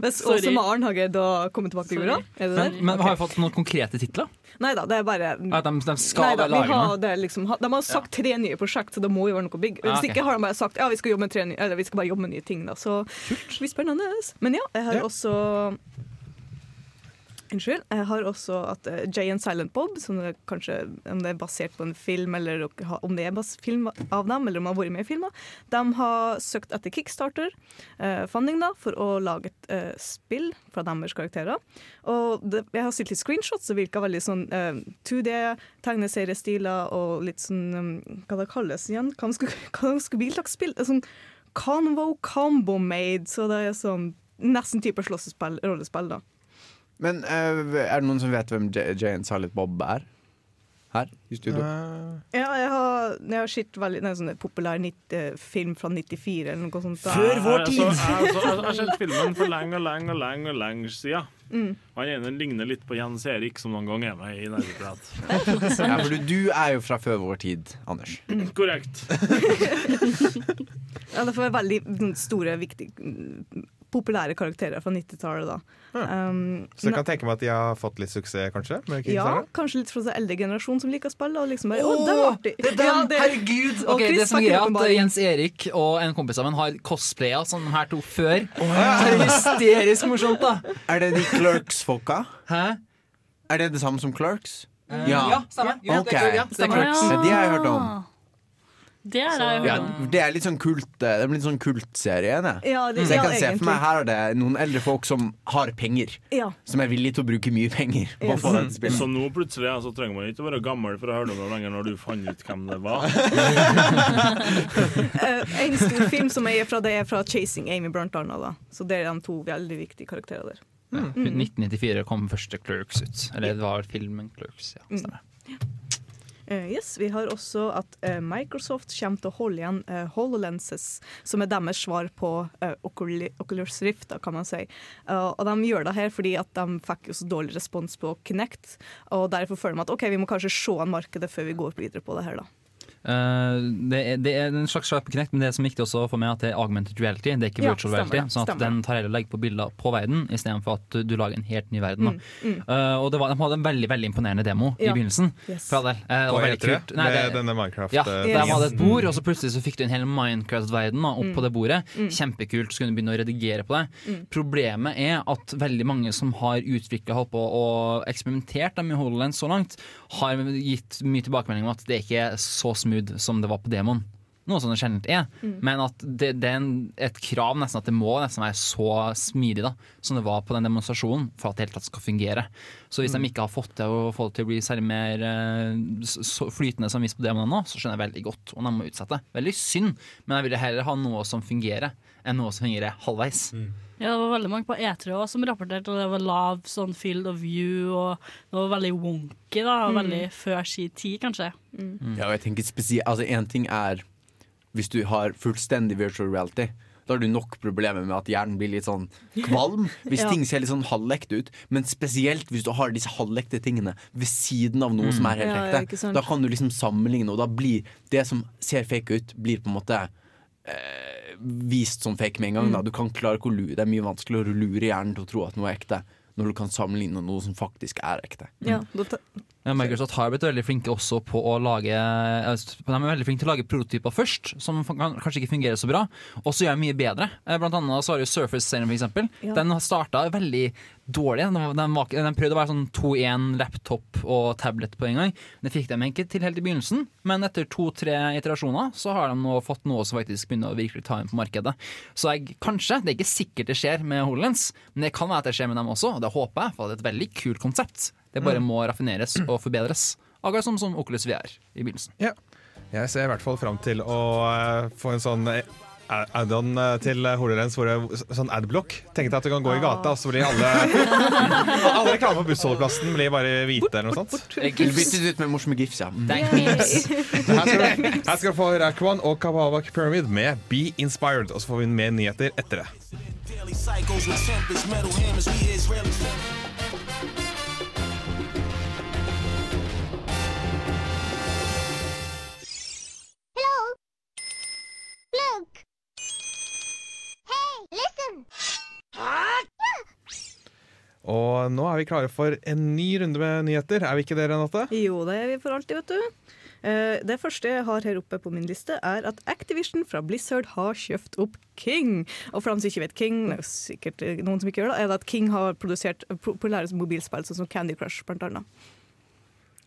S7: Mens også Maren har greid å komme tilbake til jorda. Er det
S5: Men, men har vi fått noen konkrete titler?
S7: Nei da, det er bare
S5: ja, de, de skal
S7: Nei da, har, det er liksom, de har sagt tre nye prosjekt, så det må jo være noe big. Hvis
S5: Ja, ok.
S7: ikke har de bare sagt ja, vi skal, jobbe med tre nye, eller, vi skal bare jobbe med nye ting. Da. Så det blir spennende. Men ja, jeg har
S4: Ja.
S7: også Unnskyld. Jeg har også at uh, Jay and Silent Bob, som er kanskje om det er basert på en film, eller om det er film av dem, eller om de har vært med i filmer, de har søkt etter kickstarter, eh, funding da, for å lage et eh, spill fra deres karakterer. Og det, jeg har sett litt screenshots, det virker veldig sånn eh, 2D, tegneseriestiler og litt sånn um, Hva det kalles igjen? Hva skal, hva? Sånn Convo Combo Made, så det er sånn nesten type slåssespill, rollespill, da.
S3: Men eh, er det noen som vet hvem J Jay and Silent Bob er? Her i studio?
S4: Eh,
S7: Ja, jeg har, jeg har sett veldig nei, sånne populær 90, film fra 94 eller noe sånt. da.
S3: Før vår tid!
S6: Jeg, har sett filmen for lenge og lenge og lenge og lenge siden.
S7: Mm.
S6: Og Han ene ligner litt på Jens Erik, som noen gang er med i Nerdeprat.
S3: Ja, for du, du er jo fra før vår tid, Anders.
S6: Korrekt.
S7: Ja, det får være veldig store, viktige, mm, populære karakterer fra 90-tallet, Ja. Um,
S4: så jeg kan tenke meg at de har fått litt suksess, kanskje? Med
S7: ja, kanskje litt fra den eldre generasjonen som liker spill. Og liksom bare,
S3: oh,
S7: å, det var artig!
S3: det er dem!
S7: Ja, det-
S3: Herregud!
S7: Og
S5: Ok,
S7: Chris
S5: det som er at. Jens Erik og en kompis av ham har cosplaya som de her to før. Så det er hysterisk morsomt, da.
S3: Er det de Clerks-folka?
S5: Hæ?
S3: Er det det samme som Clerks?
S5: Ja, stemmer. Ja,
S3: okay.
S5: det er, ja, er
S7: Stemmer.
S3: Ja, de har jeg hørt om.
S8: Det er, jeg
S3: Ja, det er litt sånn kult Det er litt sånn kultserie. det.
S7: Ja, det,
S3: Så jeg
S7: ja,
S3: kan se for meg her er det noen eldre folk som har penger.
S7: Ja.
S3: Som er villige til å bruke mye penger på å
S7: Yes.
S6: Så nå plutselig altså, trenger man ikke å være gammel for å høre noe lenger når du fant ut hvem det var.
S7: uh, en stor film som er fra, det er fra 'Chasing Amy', Brunt Arnold'. Så det er de to veldig viktige karakterer der.
S5: Ja, 1994 kom første Clerks ut. Eller det var filmen Clerks. Ja, stemmer.
S7: Eh, yes, Vi har også at uh, Microsoft kommer til å holde igjen uh, HoloLenses, som er deres svar på uh, Oculus Rift, da, kan man si. Og de gjør det her fordi at de fikk så dårlig respons på Kinect, og derfor føler de at ok, vi må kanskje se an markedet før vi går videre på det her. da.
S5: Eh, det, er, det er en slags sharp connect, men det som er viktig også for meg at det er augmented reality. Det er ikke
S7: Ja,
S5: virtual
S7: stemmer
S5: reality. Sånn at
S7: stemmer
S5: den tar heller legg på bilder på verden istedenfor at du, du lager en helt ny verden. Da.
S7: Mm,
S5: Uh, og det var, de hadde en veldig veldig imponerende demo i begynnelsen.
S7: Yes.
S5: Eh, det veldig
S4: E3?
S5: kult. Nei,
S4: med
S5: det-
S4: denne Minecraft
S5: ja, der
S7: Yes.
S5: var det et bord, og så plutselig så fikk du en hel Minecraft-verden opp mm. på det bordet.
S7: Mm.
S5: Kjempekult, så kunne du begynne å redigere på det. Problemet er at veldig mange som har utvikla og eksperimentert da med HoloLens så langt, har gitt mye tilbakemelding om at det ikke er så smooth som det var på demoen. Noe som det sjelden er, men at det, det er en, et krav nesten at det må nesten være så smidig da, som det var på den demonstrasjonen for at det hele tatt skal fungere. Så hvis de ikke har fått til å få det til å bli særlig mer eh, så flytende som vist på demoen nå, så skjønner jeg veldig godt om de må utsette. Veldig synd, men jeg ville heller ha noe som fungerer, enn noe som fungerer halvveis.
S8: Ja, det var veldig mange på E3 også som rapporterte, og det var lav sånn field of view, og det var veldig wonky, da, Mm. veldig før si tid, kanskje.
S3: Ja, og jeg tenker spesielt Altså, én ting er hvis du har fullstendig virtual reality. Da har du nok problemer med at hjernen blir litt sånn kvalm. Hvis
S7: Ja.
S3: ting ser litt sånn halvekte ut. Men spesielt hvis du har disse halvekte tingene ved siden av noe som er helt
S7: Ja,
S3: ekte. da kan du liksom sammenligne, og da blir det som ser fake ut, blir på en måte eh, vist som fake med en gang. Da. Du kan klare ikke å lure. Det er mye vanskeligere å lure hjernen til å tro at noe er ekte, når du kan sammenligne noe som faktisk er ekte.
S7: Ja, da
S5: Microsoft har blitt veldig flinke også på å lage eh, De er veldig flinke til å lage prototyper først, som kan, kanskje ikke fungerer så bra, og så gjør de mye bedre. Eh, Blant annet så har jo Surface-serien, for eksempel.
S7: Ja.
S5: Den starta veldig dårlig. Den, var, den prøvde å være sånn 2-1 laptop og tablet på en gang. Det fikk de ikke til helt i begynnelsen, men etter to-tre iterasjoner så har de nå fått noe som faktisk begynner å virkelig ta inn på markedet. Så jeg, kanskje, det er ikke sikkert det skjer med HoloLens, men det kan være at det skjer med dem også, og det håper jeg, for det er et veldig kult konsept. Det bare må raffineres og forbedres. Akkurat som, som Oculus VR i begynnelsen.
S4: Ja. Jeg ser i hvert fall fram til å uh, få en sånn eh, add-on eh, til HoloLens, hvor det, sånn adblock. Tenk deg at du kan gå i gata, og så blir alle Alle reklamer på bussholdeplassen blir bare hvite eller noe sånt.
S3: Byttet ut med morsomme gifs, ja.
S4: Du, her skal du få Rakwan og Kabawak Pyramid med Be Inspired. Og så får vi mer nyheter etter det. Og nå er vi klare for en ny runde med nyheter. Er vi ikke det, Renate?
S7: Jo, det er vi for alltid, vet du. Eh, Det første jeg har her oppe på min liste, er at Activision fra Blizzard har kjøpt opp King. Og for dem som ikke vet King, det er sikkert eh, noen som ikke gjør det, er det at King har produsert populære mobilspill, sånn som Candy Crush, blant annet.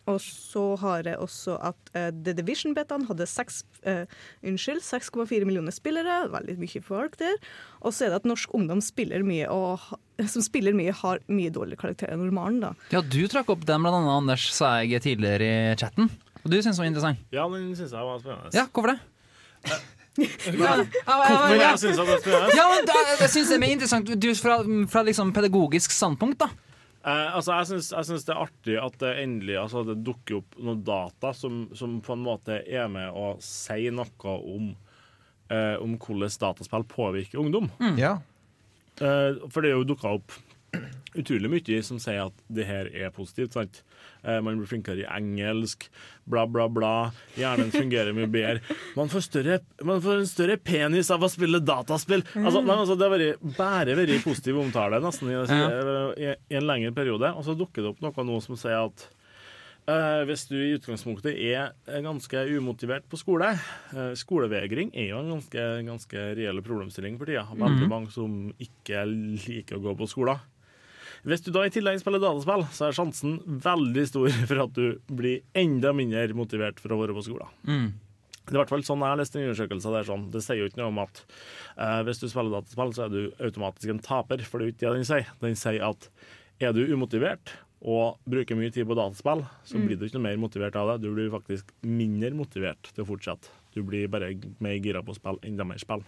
S7: Og så har jeg også at uh, The Division-betaen hadde seks, eh, unnskyld, 6,4 millioner spillere. Veldig mye folk der. Og så er det at norsk ungdom spiller mye, og som spiller mye, har mye dårligere karakter enn normalen. da.
S5: Ja, du trakk opp den blant annet, Anders, sa jeg tidligere i chatten. Og du syntes den var interessant.
S6: Ja, den syns jeg var spennende.
S5: Ja, hvorfor det?
S6: Hvorfor jeg synes at det var spennende?
S5: Ja, men da, jeg synes det er interessant du, fra, fra liksom pedagogisk standpunkt, da.
S6: Eh, altså, jeg syns, det er artig at det endelig altså, det dukker opp noen data som, som på en måte er med å si noe om, eh, om hvordan dataspill påvirker ungdom.
S4: Ja.
S6: Eh, for det er jo dukka opp utrolig mye som sier at det her er positivt. sant? Eh, man blir flinkere i engelsk, bla, bla, bla. Hjernen fungerer mye bedre. Man får, større, man får en større penis av å spille dataspill. Altså, nei, altså, det har vært, bare vært positiv omtale nesten i, i, i en lengre periode. Og så dukker det opp noe nå som sier at Uh, hvis du i utgangspunktet er er ganske umotivert på skole uh, Skolevegring er jo en ganske, ganske reell problemstilling for tida. Veldig mange som ikke liker å gå på skolen. Hvis du da i tillegg spiller dataspill, så er sjansen veldig stor for at du blir enda mindre motivert for å være på skolen. Det er i hvert fall sånn jeg har lest en undersøkelse. der sånn. Det sier jo ikke noe om at eh, hvis du spiller dataspill, så er du automatisk en taper, for det er jo ikke det den sier. Den sier at er du umotivert og bruker mye tid på dataspill, så blir du ikke noe mer motivert av det. Du blir faktisk mindre motivert til å fortsette. Du blir bare mer gira på å spille enda mer spill.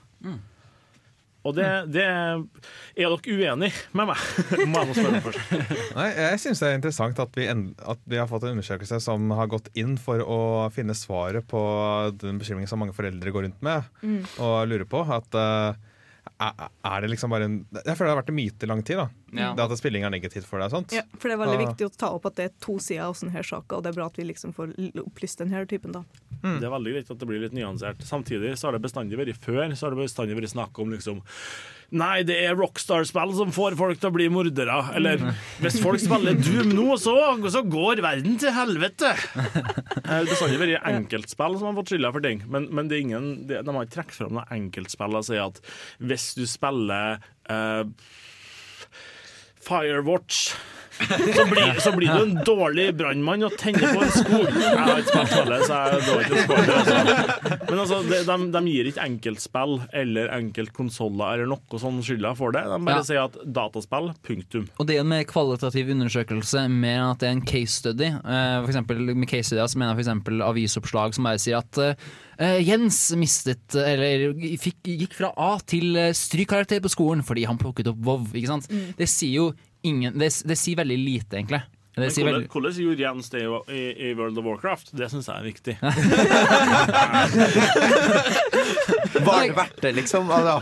S6: Og det, det Er dere uenig med meg? Må jeg spørre først.
S4: Nei, jeg syns det er interessant at vi, at vi har fått en undersøkelse som har gått inn for å finne svaret på den bekymringen som mange foreldre går rundt med og lurer på. At eh, er det liksom bare en Jeg føler det har vært en myte i lang tid. da
S5: Ja.
S4: Det At spilling er negativt for deg. og sånt
S7: Ja, for det er veldig
S4: Ah.
S7: viktig å ta opp at det er to sider av sånne her saker, og det er bra at vi liksom får opplyst opplyst denne typen, da.
S6: Det er veldig greit at det blir litt nyansert. Samtidig så har det bestandig vært før så har det bestandig vært snakk om liksom Nei, det er Rockstar-spill som får folk til å bli mordere. Eller hvis folk spiller Doom nå, så, så går verden til helvete. Eh, Det har ikke vært enkeltspill som har fått skylda for ting. Men, men ingen, det, de har ikke trukket fram noe enkeltspill og sier at hvis du spiller uh, Firewatch så blir, så blir du en dårlig brannmann og tenner på en skog. Jeg har ikke spilt spillet, så jeg drar ikke spoiler. Altså. Men altså, de, de, de gir ikke enkeltspill eller enkeltkonsoller eller noe sånn skylda for det. De bare
S5: Ja.
S6: sier at dataspill, punktum.
S5: Og det er en mer kvalitativ undersøkelse mer enn at det er en case study. Eh, for eksempel, med case study så mener jeg f.eks. avisoppslag som bare sier at Uh, Jens mistet Eller fikk, gikk fra A til eh, strykkarakter på skolen fordi han plukket opp Vov. Ikke sant? Det sier jo ingen Det, det sier veldig lite, egentlig. Det
S6: Men
S5: sier
S6: hvordan, hvordan gjorde Jens det i, i, World of Warcraft? Det syns jeg er viktig.
S3: Var det verdt det, liksom? Hva,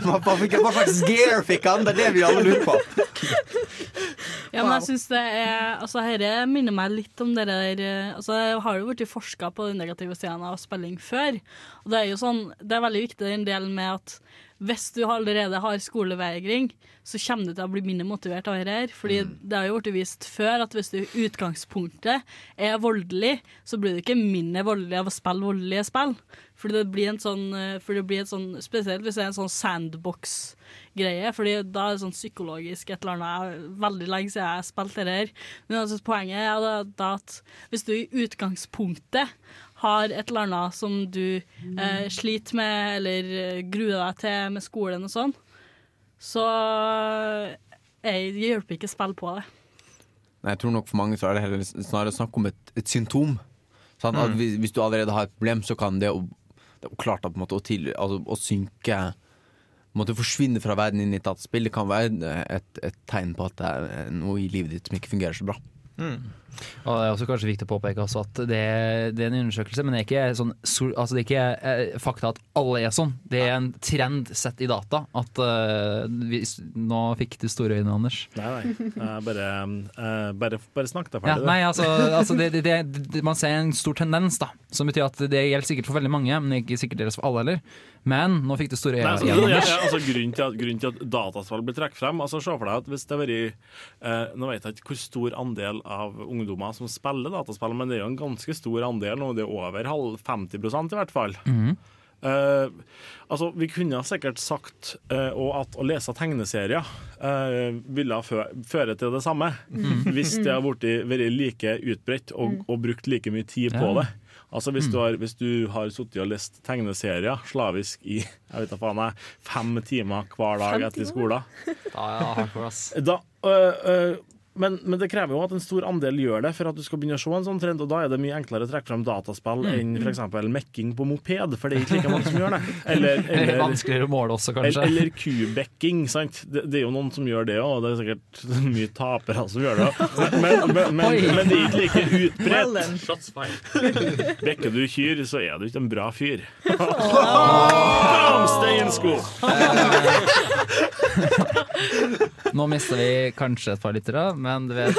S3: slags gear fikk han? Det er det vi alle lurer på.
S8: Ja, men jeg synes det er Altså, Dette minner meg litt om det der eh, Altså, Jeg har jo blitt forska på den negative sidene av spilling før. Og det er jo sånn Det er veldig viktig den delen med at hvis du allerede har skolevegring, så kommer du til å bli mindre motivert av dette. Fordi det har jo blitt vist før at hvis du i utgangspunktet er voldelig, så blir du ikke mindre voldelig av å spille voldelige spill. Fordi det blir en sånn, eh, blir sånn Spesielt hvis det er en sånn sandbox-greie. Fordi da er det sånn psykologisk et eller annet Veldig lenge siden jeg har spilt det her. Men altså, poenget er da, da at hvis du i utgangspunktet har et eller annet som du eh, sliter med, eller eh, gruer deg til med skolen og sånn, så jeg hjelper ikke spill på det.
S3: Nei, jeg tror nok for mange så er det heller snarere snakk om et, et symptom. At
S5: Mm.
S3: hvis, hvis du allerede har et problem, så kan det å, det er klart at på en måte, å, til, altså, å synke måtte Forsvinne fra verden inn i et dataspill, det kan være et, et tegn på at det er noe i livet ditt som ikke fungerer så bra.
S5: Og det er også kanskje viktig å påpeke at det, det er en undersøkelse, men det er ikke, sånn, altså det er ikke eh, fakta at alle er sånn. Det er en trend sett i data. At uh, vi, Nå fikk du store øyne, Anders.
S6: Nei, nei. Bare, uh, bare, bare snakk deg
S5: Ja,
S6: ferdig. du.
S5: nei, altså, altså det, det, Man ser en stor tendens, da. Som betyr at det gjelder sikkert for veldig mange, men ikke sikkert deres for alle heller. Men nå fikk det store øyne.
S6: altså,
S5: igjen,
S6: ja, altså, grunnen, til at, grunnen til at dataspill blir trukket frem altså, Se for deg at hvis det har vært eh, Nå vet jeg ikke hvor stor andel av ungdommer som spiller dataspill, men det er jo en ganske stor andel nå. Det er over halv 50% i hvert fall.
S5: Mm
S6: -hmm. Uh, altså, Vi kunne sikkert sagt uh, at å lese tegneserier uh, ville fø føre til det samme.
S5: mm.
S6: Hvis det hadde vært, like utbredt og, og brukt like mye tid på det. Altså Hvis
S5: Mm.
S6: du har, hvis du har sittet og lest tegneserier slavisk i jeg vet da faen jeg, fem timer hver dag etter skolen. da, øh, øh, men, men det krever jo at en stor andel gjør det for at du skal begynne å se en sånn trend, og da er det mye enklere å trekke frem dataspill
S5: Mm.
S6: enn f.eks. mekking på moped, for det er ikke like mange som gjør det. Eller,
S5: eller, er vanskeligere å måle også, kanskje.
S6: Eller, eller kubekking, sant. Det, det er jo noen som gjør det òg, og det er sikkert mye tapere som gjør det. Men, men, men, men, men det er ikke like utbredt. Bekker du kyr, så er du ikke en bra fyr. Bam, steinsko! school!
S5: Nå mister vi kanskje et par lyttere, men du vet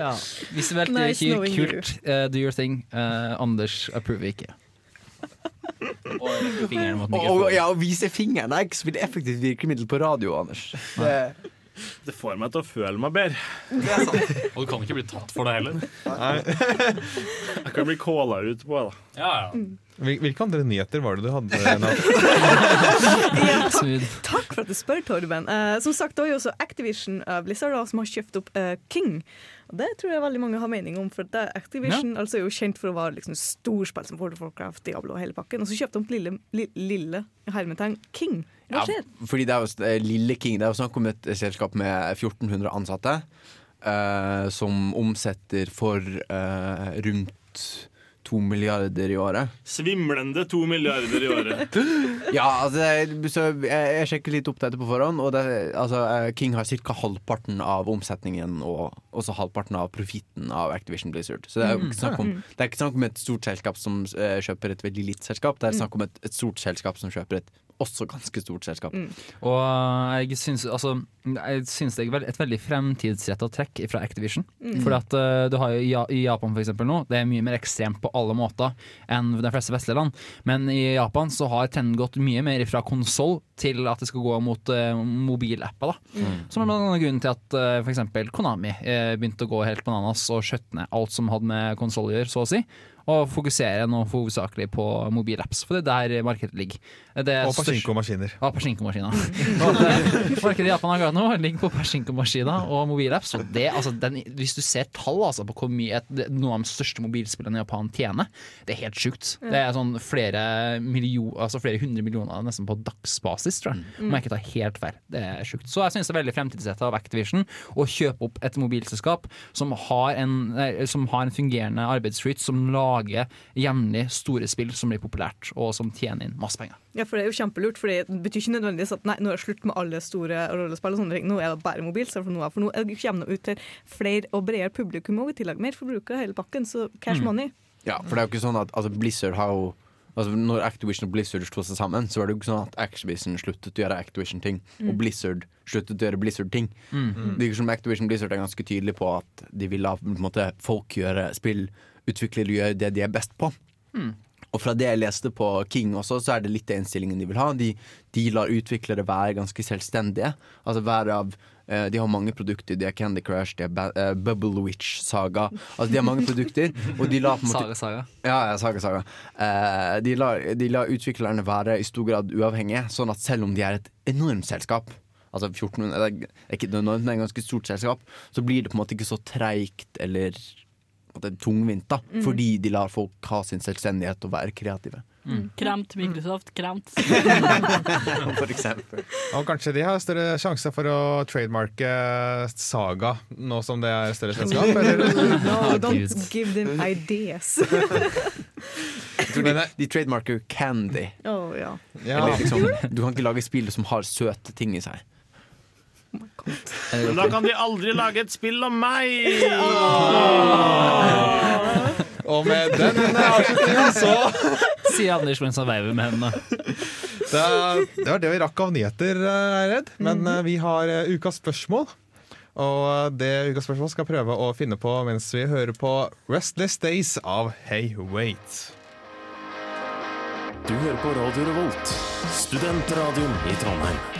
S5: ja. Visuelt
S7: Nice
S5: kyr,
S7: knowing
S5: kult. Uh, do your thing. Uh, Anders approver ikke. Og mot
S3: og, ja, å vise fingeren er ikke så veldig effektivt virkemiddel på radio, Anders. Det,
S6: Det får meg til å føle meg bedre.
S9: Og du kan ikke bli tatt for det heller.
S6: Jeg kan bli calla ut på det.
S9: Ja, ja.
S4: Hvil- Hvilke andre nyheter var det du hadde? Nat?
S5: Smooth.
S7: Takk for at du spør, Torben. Eh, som sagt, det var jo også Activision uh, Blizzard da, som har kjøpt opp eh, King. Og Det tror jeg veldig mange har mening om, for det, Activision altså, er jo kjent for å være liksom, storspill som World of Warcraft, Diablo og hele pakken. Og så kjøpte de opp lille, li, lille hermetegn King. Hva
S3: ja, fordi det er jo eh, Lille King Det er jo snakk om et selskap med 1400 ansatte. eh, som omsetter for eh, rundt to milliarder i året.
S6: Svimlende to milliarder i året.
S3: Ja, altså, så jeg, jeg sjekker litt opp dette på forhånd, og det, altså, eh, King har ca. halvparten av omsetningen og også halvparten av profitten av Activision Blizzard. Så det er ikke snakk om, det er ikke snakk om et stort selskap som eh, kjøper et veldig lite selskap, det er snakk om et, et stort selskap som kjøper et også ganske stort selskap.
S5: Og jeg syns, altså, jeg syns det er et veldig fremtidsretta trekk fra Activision. For at uh, du har jo i Japan for eksempel nå, det er mye mer ekstremt på alle måter enn de fleste vestlige land. Men i Japan så har trenden gått mye mer fra konsoll til at det skal gå mot uh, mobilapper. da. Som er blant annet grunnen til at uh, f.eks. Konami uh, begynte å gå helt bananas og skjøtte ned alt som hadde med konsoll å gjøre, så å si. Og fokusere nå hovedsakelig på mobilapps, for det er der markedet ligger. Det er
S4: Og pachinko-maskiner.
S5: ja, Pachinko-maskiner. Markedet i Japan akkurat nå ligger på Pachinko-maskiner og mobilapps. Og det, altså, den, hvis du ser tall altså, på hvor mye et, noen av de største mobilspillene i Japan tjener, det er helt sjukt. Det er sånn flere, million, altså flere hundre millioner nesten på dagsbasis, tror jeg. Om jeg ikke tar helt feil. Det er sjukt. Så jeg syns det er veldig fremtidsrettet av Activision å kjøpe opp et mobilselskap som har en, som har en fungerende arbeidsflyt, som lager jevnlig store spill som blir populært, og som tjener inn masse penger.
S7: Ja, for det er jo kjempelurt, for det betyr ikke nødvendigvis at nei, nå er det slutt med alle store rollespill. og sånne ting. Nå er det bare mobil, for nå, for nå kommer det ut til flere og bredere publikum og i tillegg mer forbrukere hele pakken, så cash money.
S3: Ja, for det er jo ikke sånn at altså, Blizzard har jo Altså, når Activision og Blizzard slo seg sammen, så var det jo ikke sånn at Activision sluttet å gjøre Activision-ting, og Blizzard sluttet å gjøre Blizzard-ting. Det virker som Activision Blizzard er ganske tydelig på at de vil la måte, folk gjøre spillutviklere gjør det de er best på. Og fra det jeg leste på King også, så er det litt den innstillingen de vil ha. De, de lar utviklere være ganske selvstendige. Altså være av eh, De har mange produkter. De har Candy Crush, de har eh, Bubble Witch Saga. Altså De har mange produkter, og de lar på en måte
S5: Saga, saga.
S3: ja, ja, saga, saga. Eh, de, de lar utviklerne være i stor grad uavhengige, sånn at selv om de er et enormt selskap Altså 1400, det er ikke enormt, men et ganske stort selskap, så blir det på en måte ikke så treigt eller tungvint, da.
S8: Mhm.
S3: Fordi de lar folk ha sin selvstendighet og være kreative.
S8: Kremt Microsoft, kremt.
S3: For eksempel.
S4: Og kanskje de har større sjanse for å trademarke Saga, nå som det er større selskap? Eller?
S7: No, don't give them ideas.
S3: De, de trademarker Candy.
S7: oh, ja.
S4: Ja.
S3: Eller liksom, du kan ikke lage spill som har søte ting i seg.
S6: Men da kan de aldri lage et spill om meg!
S4: Og med den avslutningen så
S5: Sier Anders mens han veiver med hendene.
S4: det, det var det vi rakk av nyheter, eh, er jeg redd. Men eh, vi har eh, ukas spørsmål. Og eh, det ukas spørsmål skal prøve å finne på mens vi hører på Restless Days av Hey Wait.
S2: Du hører på Radio Revolt, studentradioen i Trondheim.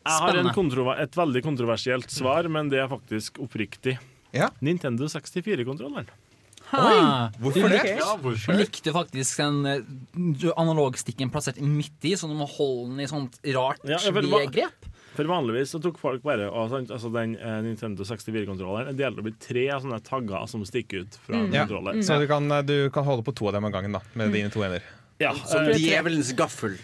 S6: Jeg har en et veldig kontroversielt svar, men det er faktisk oppriktig.
S4: Ja.
S6: Nintendo 64-kontrolleren.
S5: Oi,
S4: Hvorfor det?
S9: Ja, hvorfor?
S5: Du likte faktisk den eh, analogstikken plassert midt i, så du må holde den i sånt rart
S6: Ja, for
S5: V-grep.
S6: For vanligvis så tok folk bare og, altså Den eh, Nintendo 64-kontrolleren er delt opp i tre sånne tagger som stikker ut fra en
S4: Ja, så du kan, eh, du kan holde på to av dem av gangen da med dine to hender.
S6: Ja,
S3: Som djevelens gaffel.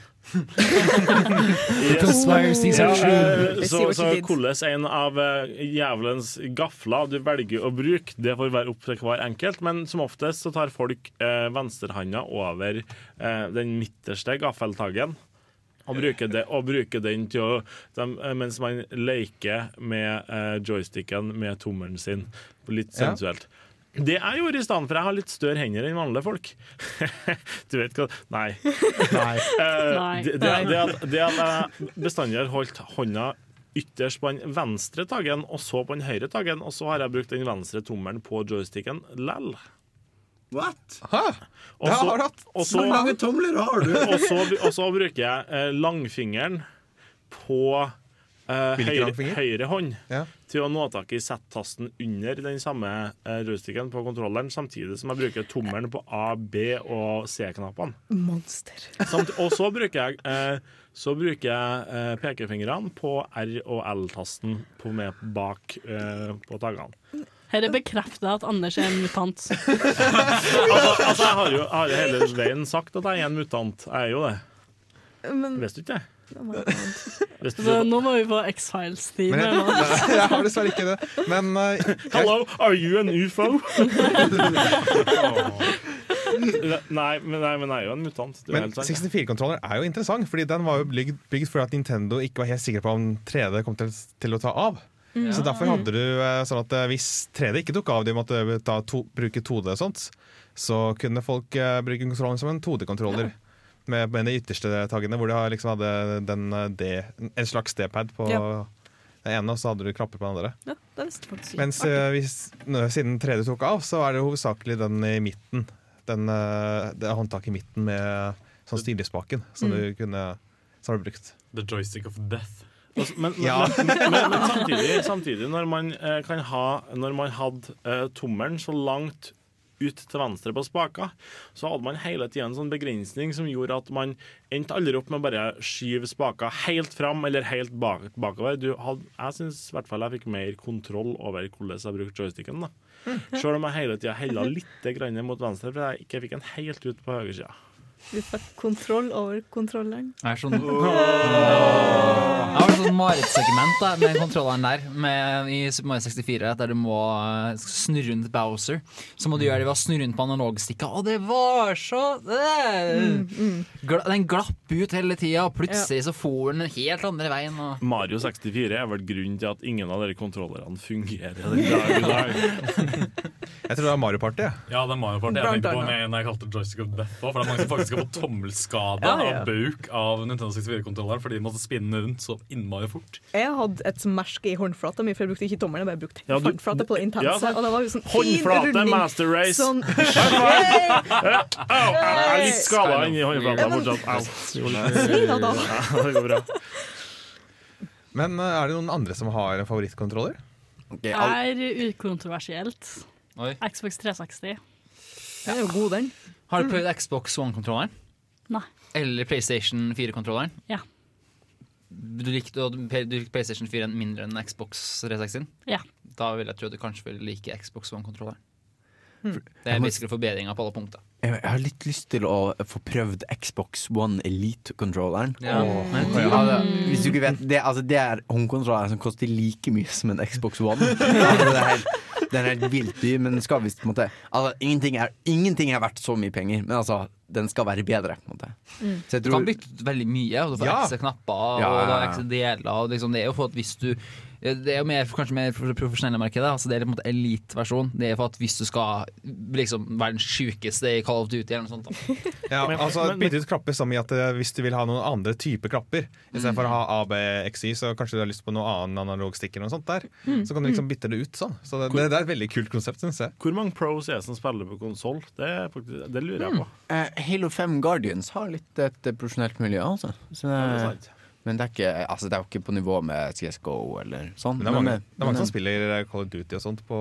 S6: Ja, eh, så, så hvordan en av jævelens djevelens gafler du velger å bruke, det får være opp til hver enkelt, men som oftest så tar folk eh, venstrehanda over eh, den midterste gaffeltaggen. Og bruker, det, og bruker den til å de, eh, Mens man leker med eh, joysticken med tommelen sin. Litt
S4: Ja.
S6: Det jeg gjorde i stedet, for jeg har litt større hender enn vanlige folk. du vet hva Nei.
S4: Nei.
S6: Eh,
S8: Nei.
S6: det, det, det, at, det at jeg bestandig har holdt hånda ytterst på den venstre taggen, og så på den høyre taggen, og så har jeg brukt den venstre tommelen på joysticken lell.
S3: What?
S4: Hæ?
S6: Og
S4: Det har du hatt.
S6: så,
S3: mange tomler har du?
S6: og så, bruker jeg eh, langfingeren på eh, høyre, høyre hånd
S4: Ja.
S6: til å nå tak i Z-tasten under den samme uh, joysticken på kontrolleren, samtidig som jeg bruker tommelen på A, B og C-knappene.
S7: Monster.
S6: Samt, og så bruker jeg, uh, så bruker jeg pekefingrene på R- og L-tasten på med bak eh, på taggene.
S8: Dette bekrefter at Anders er en mutant.
S6: Altså, altså jeg har jo jeg har hele veien sagt at jeg er en mutant. Jeg er jo det.
S7: Men
S6: Visste du ikke det?
S8: Så nå må vi her nå.
S4: jeg, jeg har dessverre ikke det. Men eh,
S6: Hello, are you an UFO? nei, men, nei, men jeg er jo en mutant.
S4: Men 64-kontroller er jo interessant, Fordi den var jo bygd, bygd fordi at Nintendo ikke var helt sikker på om 3D kom til, til å ta av. Så derfor hadde du eh, sånn at eh, hvis 3D ikke tok av, de måtte ta to, bruke 2D og sånt, så kunne folk uh, bruke kontrollen som en 2D-kontroller. Med, med de ytterste taggene, hvor de liksom hadde den, de, en slags D-pad på
S7: Ja.
S4: den ene, og så hadde du knapper på den andre.
S7: ja, det visste faktisk.
S4: Mens eh, hvis, nå, siden 3D tok av, så er det hovedsakelig den i midten. Den, eh, det er håndtaket i midten med sånn styrespaken som du kunne som har du brukt.
S9: The joystick of death.
S6: Altså, Men, men,
S4: Ja.
S6: men, men, men samtidig, samtidig når man eh, kan ha Når man hadde eh, tommelen så langt ut til venstre på spaka, så hadde man hele tida en sånn begrensning som gjorde at man endte aldri opp med å bare skyve spaka helt fram eller helt bak, bakover. Du hadde, jeg syns i hvert fall jeg fikk mer kontroll over hvordan jeg brukte joysticken. da. Selv om jeg hele tida hella litt grann mot venstre, for jeg ikke fikk den helt ut på høyresida.
S7: Du fikk kontroll over kontrolleren.
S5: Det er sånn Jeg har et sånt marerittsegment med kontrolleren der med, i Super Mario 64, der du må eh, snurre rundt Bowser. Så må du gjøre det ved å snurre rundt på analogstikka, og det var så mm, Gla, Den glapp ut hele tida, og plutselig så for den helt andre veien. Og
S6: Mario 64 er vel grunnen til at ingen av de kontrollerne fungerer den dag i dag.
S4: Jeg tror det er Mario Party.
S9: Ja, det er Mario Party. Jeg tenker på når jeg- kalte det Joystick of Death òg, For det er mange som faktisk har fått tommelskade
S7: Ja, ja.
S9: av bauk av Nintendo 64-kontrolleren fordi de måtte spinne rundt så innmari fort.
S7: Jeg hadde et merke i håndflata mi, for jeg brukte ikke tommelen. Jeg bare brukte
S6: Ja, du-
S7: håndflata på det intense.
S6: Ja, sant.
S7: og det var jo sånn fin
S6: Håndflate,
S7: runding.
S6: Master Race.
S7: Sånn,
S6: Au, jeg er litt skada inni håndflata fortsatt. Au. Det går bra.
S4: Men eh, er det noen andre som har en favorittkontroller?
S8: Er ukontroversielt. Xbox 360.
S7: Den er jo god, den.
S5: Har du prøvd Xbox One-kontrolleren?
S8: Nei.
S5: Eller PlayStation 4-kontrolleren?
S8: Ja.
S5: Du likte, du likte PlayStation 4 mindre enn Xbox 360?
S8: Ja.
S5: Da vil jeg tro at du kanskje vil like Xbox One-kontrolleren.
S7: Hmm.
S5: Det er basically forbedringer på alle punkter.
S3: Jeg jeg har litt lyst til å få prøvd Xbox One Elite-kontrolleren.
S5: Ja. Oh.
S3: Ja, hvis du ikke vet Det, altså, det er håndkontrolleren som koster like mye som en Xbox One. Altså, det er helt, den er helt vilt dyr, men den skal visst på en måte altså, ingenting, er, ingenting er verdt så mye penger, men altså, den skal være bedre. På en måte.
S5: Mm.
S3: Så jeg
S5: Du kan bytte ut veldig mye, og du får
S3: Ja.
S5: ekstra knapper og
S3: ja, ja.
S5: ekstra deler. Og liksom, det er jo for at hvis du det er jo mer, kanskje mer for det profesjonelle markedet. Altså det er på en måte eliteversjon. Det er for at hvis du skal liksom være den sjukeste i Call of Duty eller noe sånt. Da.
S4: Ja,
S6: Men-
S4: altså Bytte ut klapper som i at eh, hvis du vil ha noen andre typer klapper, istedenfor
S6: Mm.
S4: å ha A, B, X, Y, så kanskje du har lyst på noe annen analog stikker eller noe sånt der.
S6: Mm.
S4: Så kan du liksom bytte det ut sånn. Så det, det, det er et veldig kult konsept, syns jeg.
S6: Hvor mange pros er det som spiller på konsoll? Det, det lurer jeg på.
S3: Eh, Halo 5 Guardians har litt et eh, profesjonelt miljø, altså. Så det,
S6: Ja, det er sant.
S3: Men det er, ikke, altså, det er jo ikke på nivå med CSGO eller sånn.
S4: Men det er mange,
S3: Men,
S4: det er mange
S3: men,
S4: som spiller Call of Duty og sånt på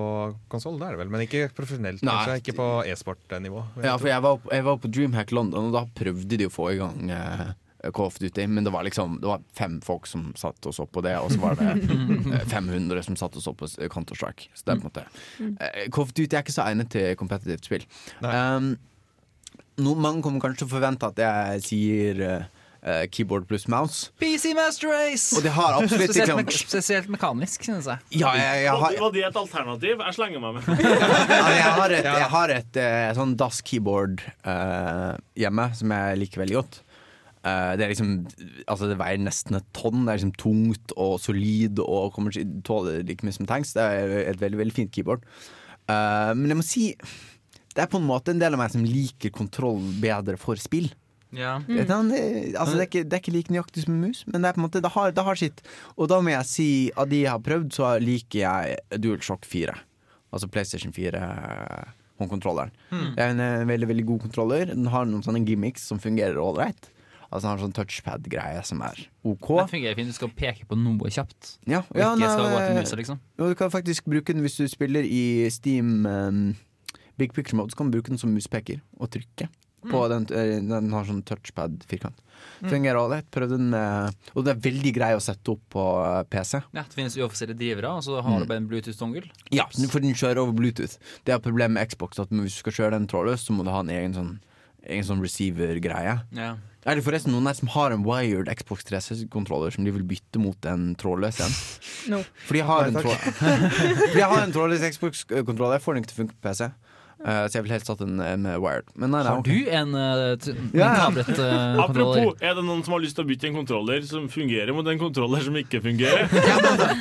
S4: konsoll, det er det vel. Men ikke profesjonelt,
S3: Nei.
S4: kanskje. Ikke på e-sport-nivå.
S3: Ja, for jeg var, jeg var på Dreamhack London, og da prøvde de å få i gang eh, Call of Duty. Men det var liksom Det var fem folk som satt og så på det, og så var det eh, 500 som satt og så på Counter-Strike. Så det er på en måte eh, Call of Duty er ikke så egnet til kompetitivt spill. Um, no, mange kommer kanskje til å forvente at jeg sier eh, eh, keyboard pluss mouse.
S5: PC Master Race!
S3: Og det har absolutt
S5: spesielt,
S3: liksom-
S5: me spesielt mekanisk, synes jeg.
S3: Ja, jeg, jeg har,
S6: Var, det et alternativ? Jeg slenger meg med.
S3: Ja, jeg har et, jeg har et uh, sånn DAS keyboard uh, hjemme som jeg liker veldig godt. Eh, det er liksom Altså det veier nesten et tonn. Det er liksom tungt og solid og kommer til å tåle like mye som tanks. Det er et veldig veldig fint keyboard. Eh, men jeg må si det er på en måte en del av meg som liker kontroll bedre for spill.
S5: Ja.
S3: Det, er sånn, det, altså, det, er ikke, det er ikke like nøyaktig som en mus, men det, er på en måte, det, har, det har sitt. Og da må jeg si av de jeg har prøvd, så liker jeg DualShock 4. Altså PlayStation 4 håndkontrolleren.
S5: Mm.
S3: Det er en eh, veldig veldig god kontroller. Den har noen sånne gimmicks som fungerer ålreit. Altså Den har sånn touchpad-greie som er OK.
S5: Det fungerer fint. Du skal peke på noe kjapt.
S3: Ja,
S5: Og
S3: ja,
S5: ikke skal gå til musa, liksom.
S3: Og du kan faktisk bruke den hvis du spiller i Steam um, Big Picture Mode. Så kan du bruke den som muspeker og trykke. På
S5: Mm.
S3: den, eh, den har sånn touchpad-firkant.
S5: Mm.
S3: Fungerer ålreit. Prøv den med Og det er veldig grei å sette opp på eh, PC.
S5: Ja, det finnes uoffisielle drivere, og så har
S3: Mm.
S5: du bare en Bluetooth-dongel?
S3: Ja, for den kjører over Bluetooth. Det er problemet med Xbox. At hvis du skal kjøre den trådløst, så må du ha en egen sånn, egen sånn receiver-greie.
S5: Ja.
S3: Er det forresten noen her som har en wired Xbox 360-kontroller som de vil bytte mot en trådløs en?
S7: No.
S3: For jeg har en, tråd... Jeg har en trådløs Xbox-kontroller. Jeg får den ikke til å funke på PC. Eh, så jeg vil helst hatt en en med wired. Men nei, nei,
S5: Har du en, uh, en
S3: ja.
S5: kablet uh.
S6: Apropos, er det noen som har lyst til å bytte en kontroller som fungerer mot en kontroller som ikke fungerer?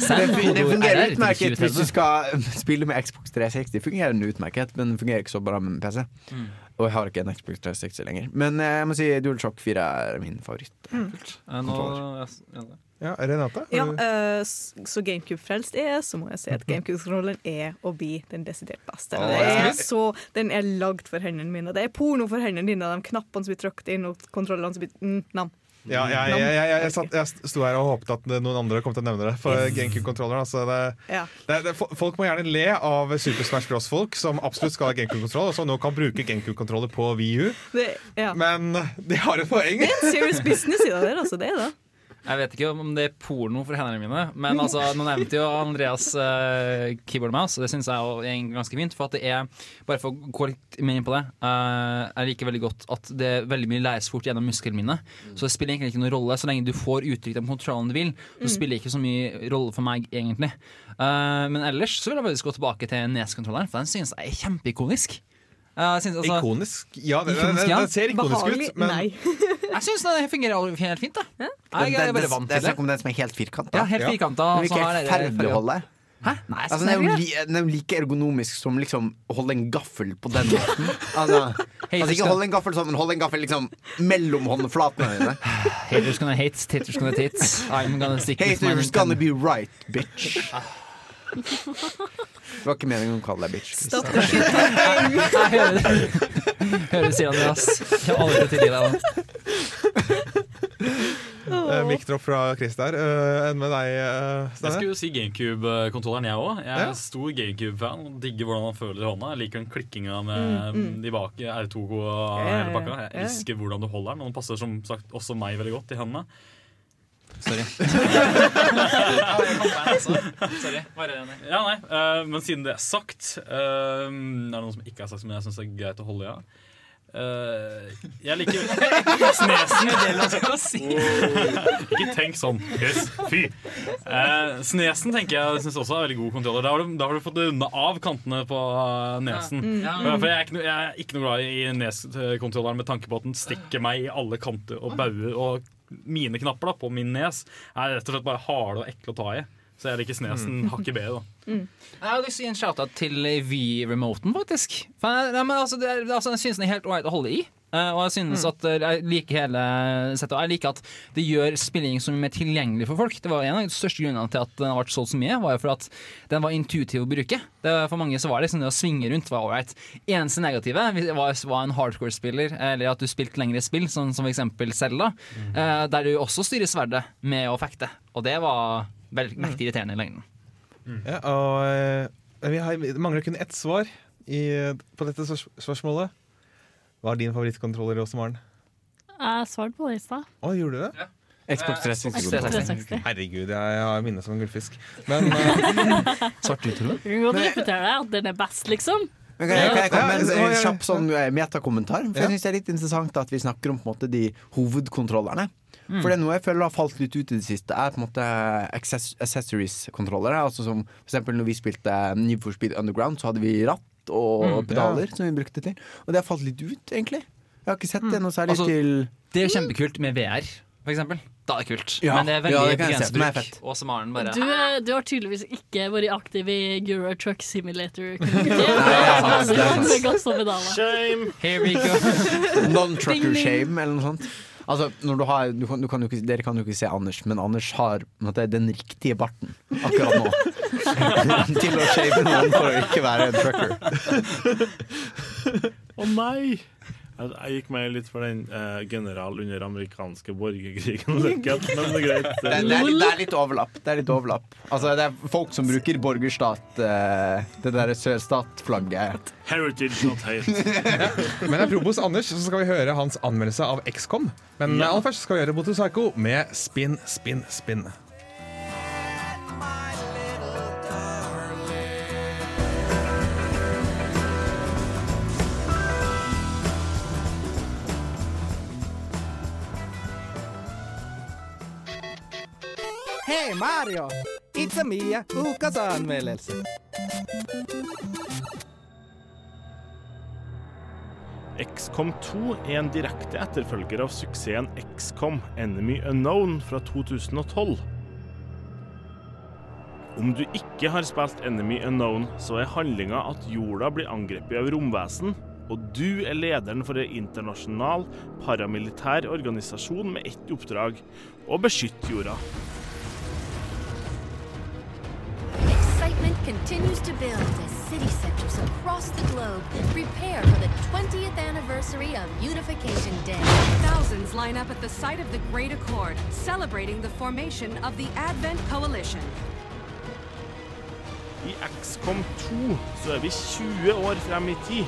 S3: Det, det fungerer
S6: Er
S3: utmerket hvis du skal spille med Xbox 360. Fungerer den utmerket, men fungerer ikke så bra med PC.
S5: Mm.
S3: Og jeg har ikke en Xbox 360 lenger. Men eh, jeg må si DualShock 4 er min favoritt.
S7: Mm.
S5: Eh, nå, ja,
S4: Ja, Renate?
S7: Ja, uh, så GameCube-frelst er, så må jeg si at GameCube-kontrollen er å bli den desidert beste.
S4: Oh,
S7: Det er så, den er lagd for hendene mine. Det er porno for hendene dine, de knappene som blir trykt inn, og kontrollene som blir mm, nam.
S4: Ja, jeg, jeg, jeg, jeg, jeg, satt, jeg sto her og håpet at noen andre kom til å nevne det. For GameCube-kontrolleren altså det,
S7: Ja.
S4: det, det, Folk må gjerne le av Super Smash Bros.-folk som absolutt skal ha GameCube-kontroll, og som nå kan bruke GameCube-kontroller på VU.
S7: Det, ja.
S4: Men de har et poeng.
S7: det er en serious business i det der, altså. Det det.
S5: Jeg vet ikke om det er porno for hendene mine, men altså, nå nevnte jo Andreas uh, keyboard mouse, og det syns jeg er ganske fint. For at det er, bare for å gå litt mer inn på det, uh, jeg liker veldig godt at det er veldig mye læres fort gjennom muskelminnet. Så det spiller egentlig ikke noen rolle. Så lenge du får uttrykt den kontrollen du vil, så
S7: Mm.
S5: spiller det ikke så mye rolle for meg, egentlig. Uh, men ellers så vil jeg faktisk gå tilbake til Nes-kontrolleren, for den synes jeg er kjempeikonisk. Synes, altså,
S4: Ikonisk? Ja, det,
S5: Ikonisk,
S4: den,
S5: ja.
S4: det, ser ikonisk
S7: Behagelig?
S4: ut, men
S7: Nei.
S5: jeg syns det fungerer helt fint. Da. Jeg,
S3: jeg,
S5: jeg er
S3: det, er snakk om den som er helt firkanta.
S5: Ja, helt firkanta,
S3: ja.
S5: Men
S3: vil
S5: så
S3: ikke
S5: har
S3: helt
S5: dere
S3: ferdig
S5: farger.
S3: holde. Hæ?
S5: Nei, jeg
S3: altså, den, er jo li, den er like ergonomisk som liksom å holde en gaffel på den måten. Altså, altså ikke hold en gaffel sånn, men hold en gaffel liksom mellom håndflatene dine.
S5: Haters gonna hate, haters gonna tits. I'm gonna stick
S3: Haters gonna be right, bitch. Det var ikke meningen å kalle deg bitch.
S7: Stopp det
S5: Jeg hører hører du sier det, ass. Jeg har aldri tilgi deg. da.
S4: Uh, Mic-dropp fra Chris der. Uh, enn med deg, uh,
S9: Jeg skulle jo si GameCube-kontrolleren, jeg òg. Jeg er
S4: Ja.
S9: stor GameCube-fan digger hvordan han føler i hånda. Jeg liker den klikkinga med
S7: Mm, mm.
S9: de bak R2 og hele pakka. Jeg
S7: Ja.
S9: elsker hvordan du holder den, og den passer som sagt også meg veldig godt i hendene.
S5: Sorry. Sorry. Bare enig.
S9: Ja, nei, eh, Men siden det er sagt eh, Det er noe som ikke har sagt, men jeg syns det er greit å holde i. Ja. Eh, jeg liker Snesen er det. Ikke tenk sånn. Yes, Fy. Eh, snesen tenker jeg synes også er veldig god kontroller. Da har du, da har du fått runda av kantene på eh, nesen.
S5: Ja.
S9: For- For jeg er, ikke, noe- jeg er ikke noe glad i neskontrolleren med tanke på at den stikker meg i alle kanter og bauger. Og mine knapper da, på min nes er rett og slett bare harde og ekle å ta i. Så jeg liker snesen hakket bedre. da
S5: Jeg har lyst til å gi en shout-out til V-remoten, faktisk. For nei, men altså, det er, altså, jeg synes den er helt ålreit å holde i. Eh, og jeg synes at eh, jeg liker hele settet. Og jeg liker at det gjør spilling så mye mer tilgjengelig for folk. Det var En av de største grunnene til at den har vært solgt så mye, var jo for at den var intuitiv å bruke. Det, for mange så var det liksom det å svinge rundt var ålreit. Eneste negative var, var en hardcore-spiller, eller at du spilte lengre spill, sånn som f.eks. Zelda, eh, der du også styrer sverdet med å fekte. Og det var veldig mektig irriterende i lengden.
S4: Ja, og vi, har, mangler kun ett svar i, på dette spørs- spørsmålet. Hva er din favorittkontroller, også, Maren?
S8: Jeg svarte på det i stad.
S4: Å, gjorde du det?
S3: Xbox 360.
S8: Xbox 360.
S4: Herregud, jeg har minnet som en gullfisk. Men uh,
S3: Svart-hvitt,
S8: Du kan repetere deg at den er best, liksom.
S3: Men kan jeg, kan jeg komme med en, en kjapp sånn eh, metakommentar? For
S4: Ja.
S3: jeg synes det er litt interessant at vi snakker om på en måte de hovedkontrollerne.
S5: Mm.
S3: For det er noe jeg føler har falt litt ut i det siste, er på en måte accessories-kontrollere. Altså som for eksempel når vi spilte Need for Speed Underground, så hadde vi ratt og
S5: Mm,
S3: pedaler som vi brukte til. Og det har falt litt ut, egentlig. Jeg har ikke sett det noe særlig
S5: Altså,
S3: til
S5: Det er kjempekult med VR, for eksempel. Da er det kult.
S3: Ja,
S5: Men det er veldig
S3: se.
S5: begrenset bruk. Og Maren bare
S8: Du, du har tydeligvis ikke vært aktiv i Euro Truck Simulator.
S6: Shame!
S5: Here we go.
S3: non-trucker shame, eller noe sånt. Altså, har, du kan, du kan ikke, dere kan jo ikke se Anders, men Anders har den riktige barten akkurat nå. Til å shave noen for å ikke være en trucker.
S6: Å nei! Jeg, gikk meg litt for den eh, general under amerikanske borgerkrigen. Men det er greit.
S3: Det, er- det, er litt, det er litt overlapp. Det er litt overlapp. Altså, det er folk som bruker borgerstat, eh, det derre sørstatflagget.
S6: Heritage, not hate.
S4: Men apropos Anders, så skal vi høre hans anmeldelse av XCOM. Men
S6: Ja.
S4: aller først skal vi gjøre Motorpsycho med Spin, Spin, Spin.
S10: Mario! It's a Mia, ukas anmeldelse.
S6: XCOM 2 er en direkte etterfølger av suksessen XCOM Enemy Unknown fra 2012. Om du ikke har spilt Enemy Unknown, så er handlinga at jorda blir angrepet av romvesen, og du er lederen for en internasjonal paramilitær organisasjon med ett oppdrag å beskytte jorda.
S11: Continues to build as city centers across the globe prepare for the 20th anniversary of Unification Day.
S12: Thousands line up at the site of the Great Accord, celebrating the formation of the Advent Coalition.
S6: I XCOM 2 så er vi 20 år frem i tid.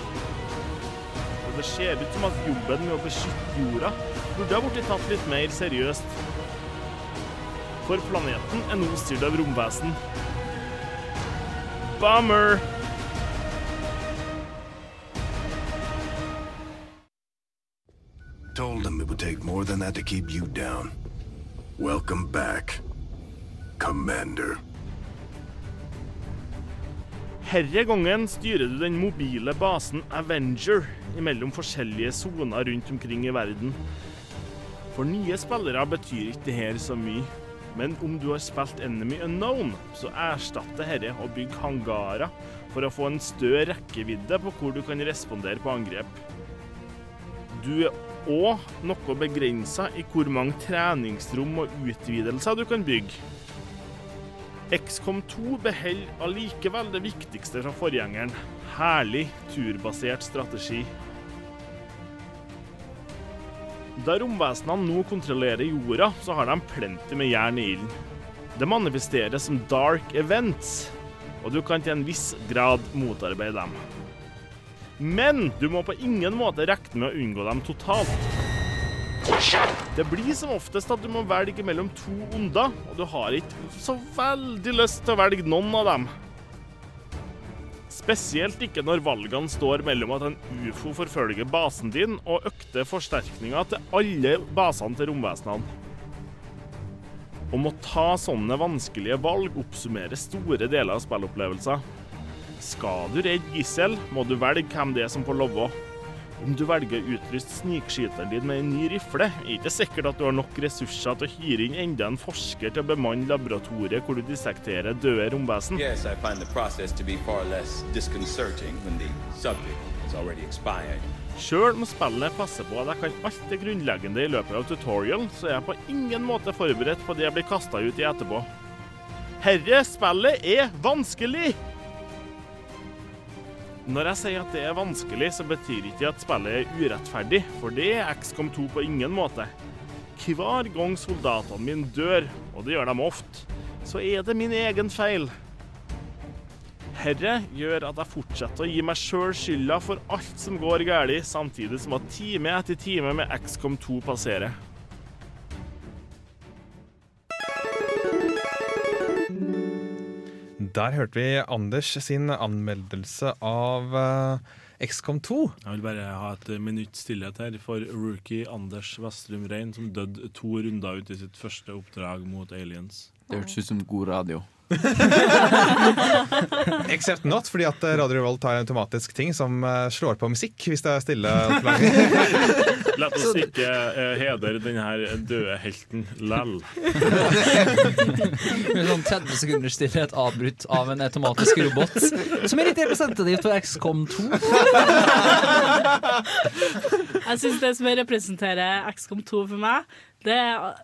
S6: Og det ser ut som at jobben med å beskytte jorda burde ha blitt tatt litt mer seriøst. For planeten er nå styrt av romvesen. Bummer!
S13: Told them it would take more than that to keep you down. Welcome back, Commander.
S6: Herre gangen styrer du den mobile basen Avenger mellom forskjellige soner rundt omkring i verden. For nye spillere betyr ikke det her så mye. Men om du har spilt Enemy Unknown, så erstatter dette å bygge hangarer for å få en større rekkevidde på hvor du kan respondere på angrep. Du er òg noe begrensa i hvor mange treningsrom og utvidelser du kan bygge. XCOM 2 beholder allikevel det viktigste fra forgjengeren. Herlig turbasert strategi. Da romvesenene nå kontrollerer jorda, så har de plenty med jern i ilden. Det manifesteres som dark events, og du kan til en viss grad motarbeide dem. Men du må på ingen måte regne med å unngå dem totalt. Det blir som oftest at du må velge mellom to onder, og du har ikke så veldig lyst til å velge noen av dem. Spesielt ikke når valgene står mellom at en ufo forfølger basen din, og økte forsterkninger til alle basene til romvesenene. Om å ta sånne vanskelige valg oppsummerer store deler av spillopplevelser. Skal du redde gissel, må du velge hvem det er som får love. Om du velger å utruste snikskyteren din med en ny rifle, er ikke sikkert at du har nok ressurser til å hyre inn enda en forsker til å bemanne laboratoriet hvor du dissekterer døde romvesen.
S14: Yes, I find the process to be far less disconcerting when the subject is already expired.
S6: Sjøl om spillet passer på at jeg kan alt det grunnleggende i løpet av tutorial, så er jeg på ingen måte forberedt på det jeg blir kasta ut i etterpå. Herre spillet er vanskelig! Når jeg sier at det er vanskelig, så betyr ikke at spillet er urettferdig, for det er XCOM 2 på ingen måte. Hver gang soldatene mine dør, og det gjør de ofte, så er det min egen feil. Herre gjør at jeg fortsetter å gi meg sjøl skylda for alt som går galt, samtidig som at time etter time med XCOM 2 passerer.
S4: Der hørte vi Anders sin anmeldelse av uh, XCOM 2.
S6: Jeg vil bare ha et minutt stillhet her for rookie Anders Vestrum Rein, som døde to runder ut i sitt første oppdrag mot aliens.
S3: Det hørtes ut som god radio.
S4: Except not, fordi at eh, Radio Revolt har en automatisk ting som eh, slår på musikk hvis det er stille.
S6: La oss ikke uh, hedre den her døde helten lell.
S5: Med sånn 30 sekunder stillhet avbrutt av en automatisk robot. Som er litt representativt for XCOM 2.
S8: Jeg syns det som representerer XCOM 2 for meg, det er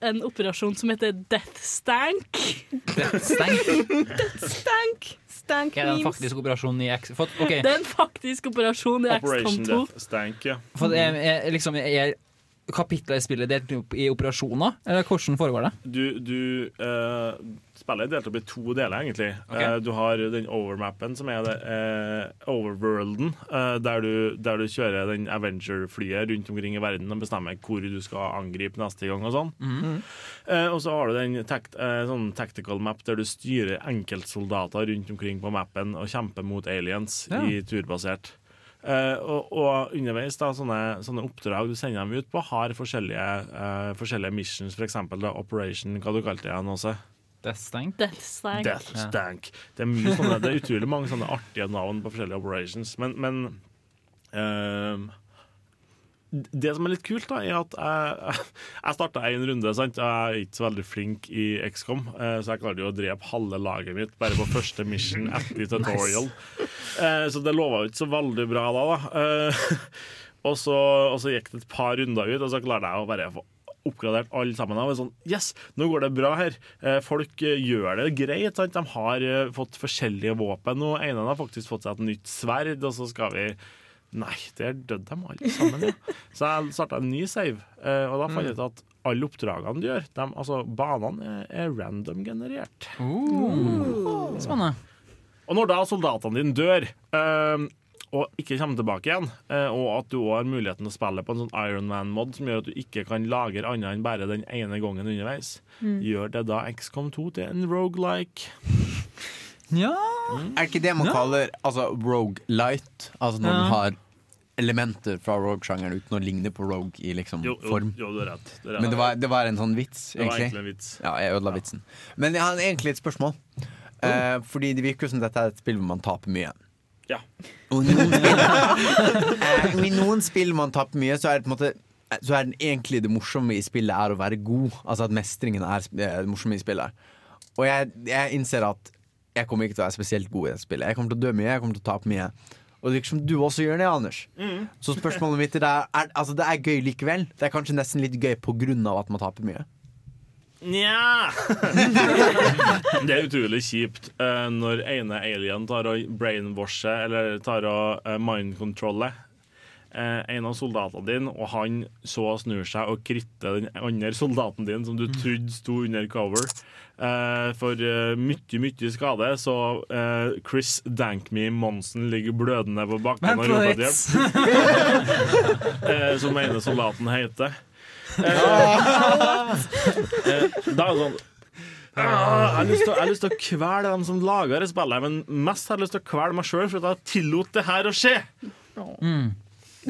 S8: en operasjon som heter Death Stank.
S5: Death Stank?
S8: Death Stank. Stank
S5: Er det en faktisk operasjon i X... For, okay.
S8: Det er en faktisk operasjon i
S6: Operation
S8: 2.
S6: Death Stank, ja.
S5: For er, er, liksom, er kapitler i spillet delt opp i operasjoner, eller hvordan foregår det?
S6: Du, du uh, Spillet er delt opp i to deler, egentlig.
S5: Okay.
S6: Uh, du har den overmappen, som er det, uh, overworlden, der, du, der du kjører den Avenger-flyet rundt omkring i verden og bestemmer hvor du skal angripe neste gang og sånn.
S5: Mhm.
S6: Eh, og så har du den tact, eh, sånn tactical map der du styrer enkeltsoldater rundt omkring på mappen og kjemper mot aliens
S5: Ja.
S6: i turbasert. Eh, og, og underveis, da, sånne, sånne oppdrag du sender dem ut på, har forskjellige, uh, forskjellige missions, f.eks. Operation Hva du kalte det igjen, Åse?
S5: Death Stank?
S8: Death Stank.
S6: Death Stank. Det er, mye sånne, det er utrolig mange sånne artige navn på forskjellige operations, men, men ehm, det som er litt kult, da, er at jeg, jeg starta en runde. Sant? Jeg er ikke så veldig flink i XCOM, eh, så jeg klarte jo å drepe halve laget mitt bare på første mission etter tutorial. Nice. Så det lova jo ikke så veldig bra da. da. Eh, Og så, og så gikk det et par runder ut, og så klarte jeg å bare få oppgradert alle sammen. Og sånn, yes, nå går det bra her. Eh, Folk eh, gjør det greit. Sant? De har eh, fått forskjellige våpen, og en av dem har faktisk fått seg et nytt sverd, og så skal vi Nei, der døde de alle sammen. Ja. Så jeg starta en ny save, eh, og da fant jeg ut at alle oppdragene du gjør, de, altså banene, er, random generert.
S5: Spennende.
S6: Og når da soldatene dine dør, eh, og ikke kommer tilbake igjen, eh, og at du òg har muligheten til å spille på en sånn Ironman-mod som gjør at du ikke kan lagre annet enn bare den ene gangen underveis,
S3: Mm.
S6: gjør det da XCOM 2 til en rogelike?
S5: Ja
S3: Er ikke det man
S6: Ja.
S3: kaller altså, rogue light? Altså når
S6: Ja.
S3: den har elementer fra rogue-sjangeren uten å ligne på rogue i liksom
S6: Jo, jo,
S3: form.
S6: jo, du er rett. Du er rett.
S3: Men det var, det var en sånn vits,
S6: Det var
S3: egentlig.
S6: egentlig en vits.
S3: Ja, jeg ødela vitsen. Men jeg har egentlig et spørsmål. Eh, fordi det virker jo som dette er et spill hvor man taper mye.
S6: Ja.
S3: Og i noen spill, eh, I noen spill man taper mye, så er det på en måte så er den egentlig det morsomme i spillet er å være god. Altså at mestringen er er det morsomme i spillet. Og jeg, jeg innser at jeg kommer ikke til å være spesielt god i dette spillet. Jeg kommer til å dø mye, jeg kommer til å tape mye. Og det virker som du også gjør det, Anders.
S6: Mm.
S3: Så spørsmålet mitt er, er altså det er gøy likevel. Det er kanskje nesten litt gøy på grunn av at man taper mye.
S6: Nja Det er utrolig kjipt eh, når ene alien tar og brainwasher eller tar og uh, mindcontroller eh, en av soldatene dine, og han så snur seg og kritter den andre soldaten din som du trodde sto under cover. eh, for eh, mye, mye skade, så eh, Chris Dankme Monsen ligger blødende på bakken og roper hjelp. Eh, som ene soldaten heter. Eh, da er det sånn ah, jeg, har lyst til, å- jeg har lyst til å kvele dem som lager det spillet, men mest har jeg lyst til å kvele meg sjøl for at jeg tillot det her å skje.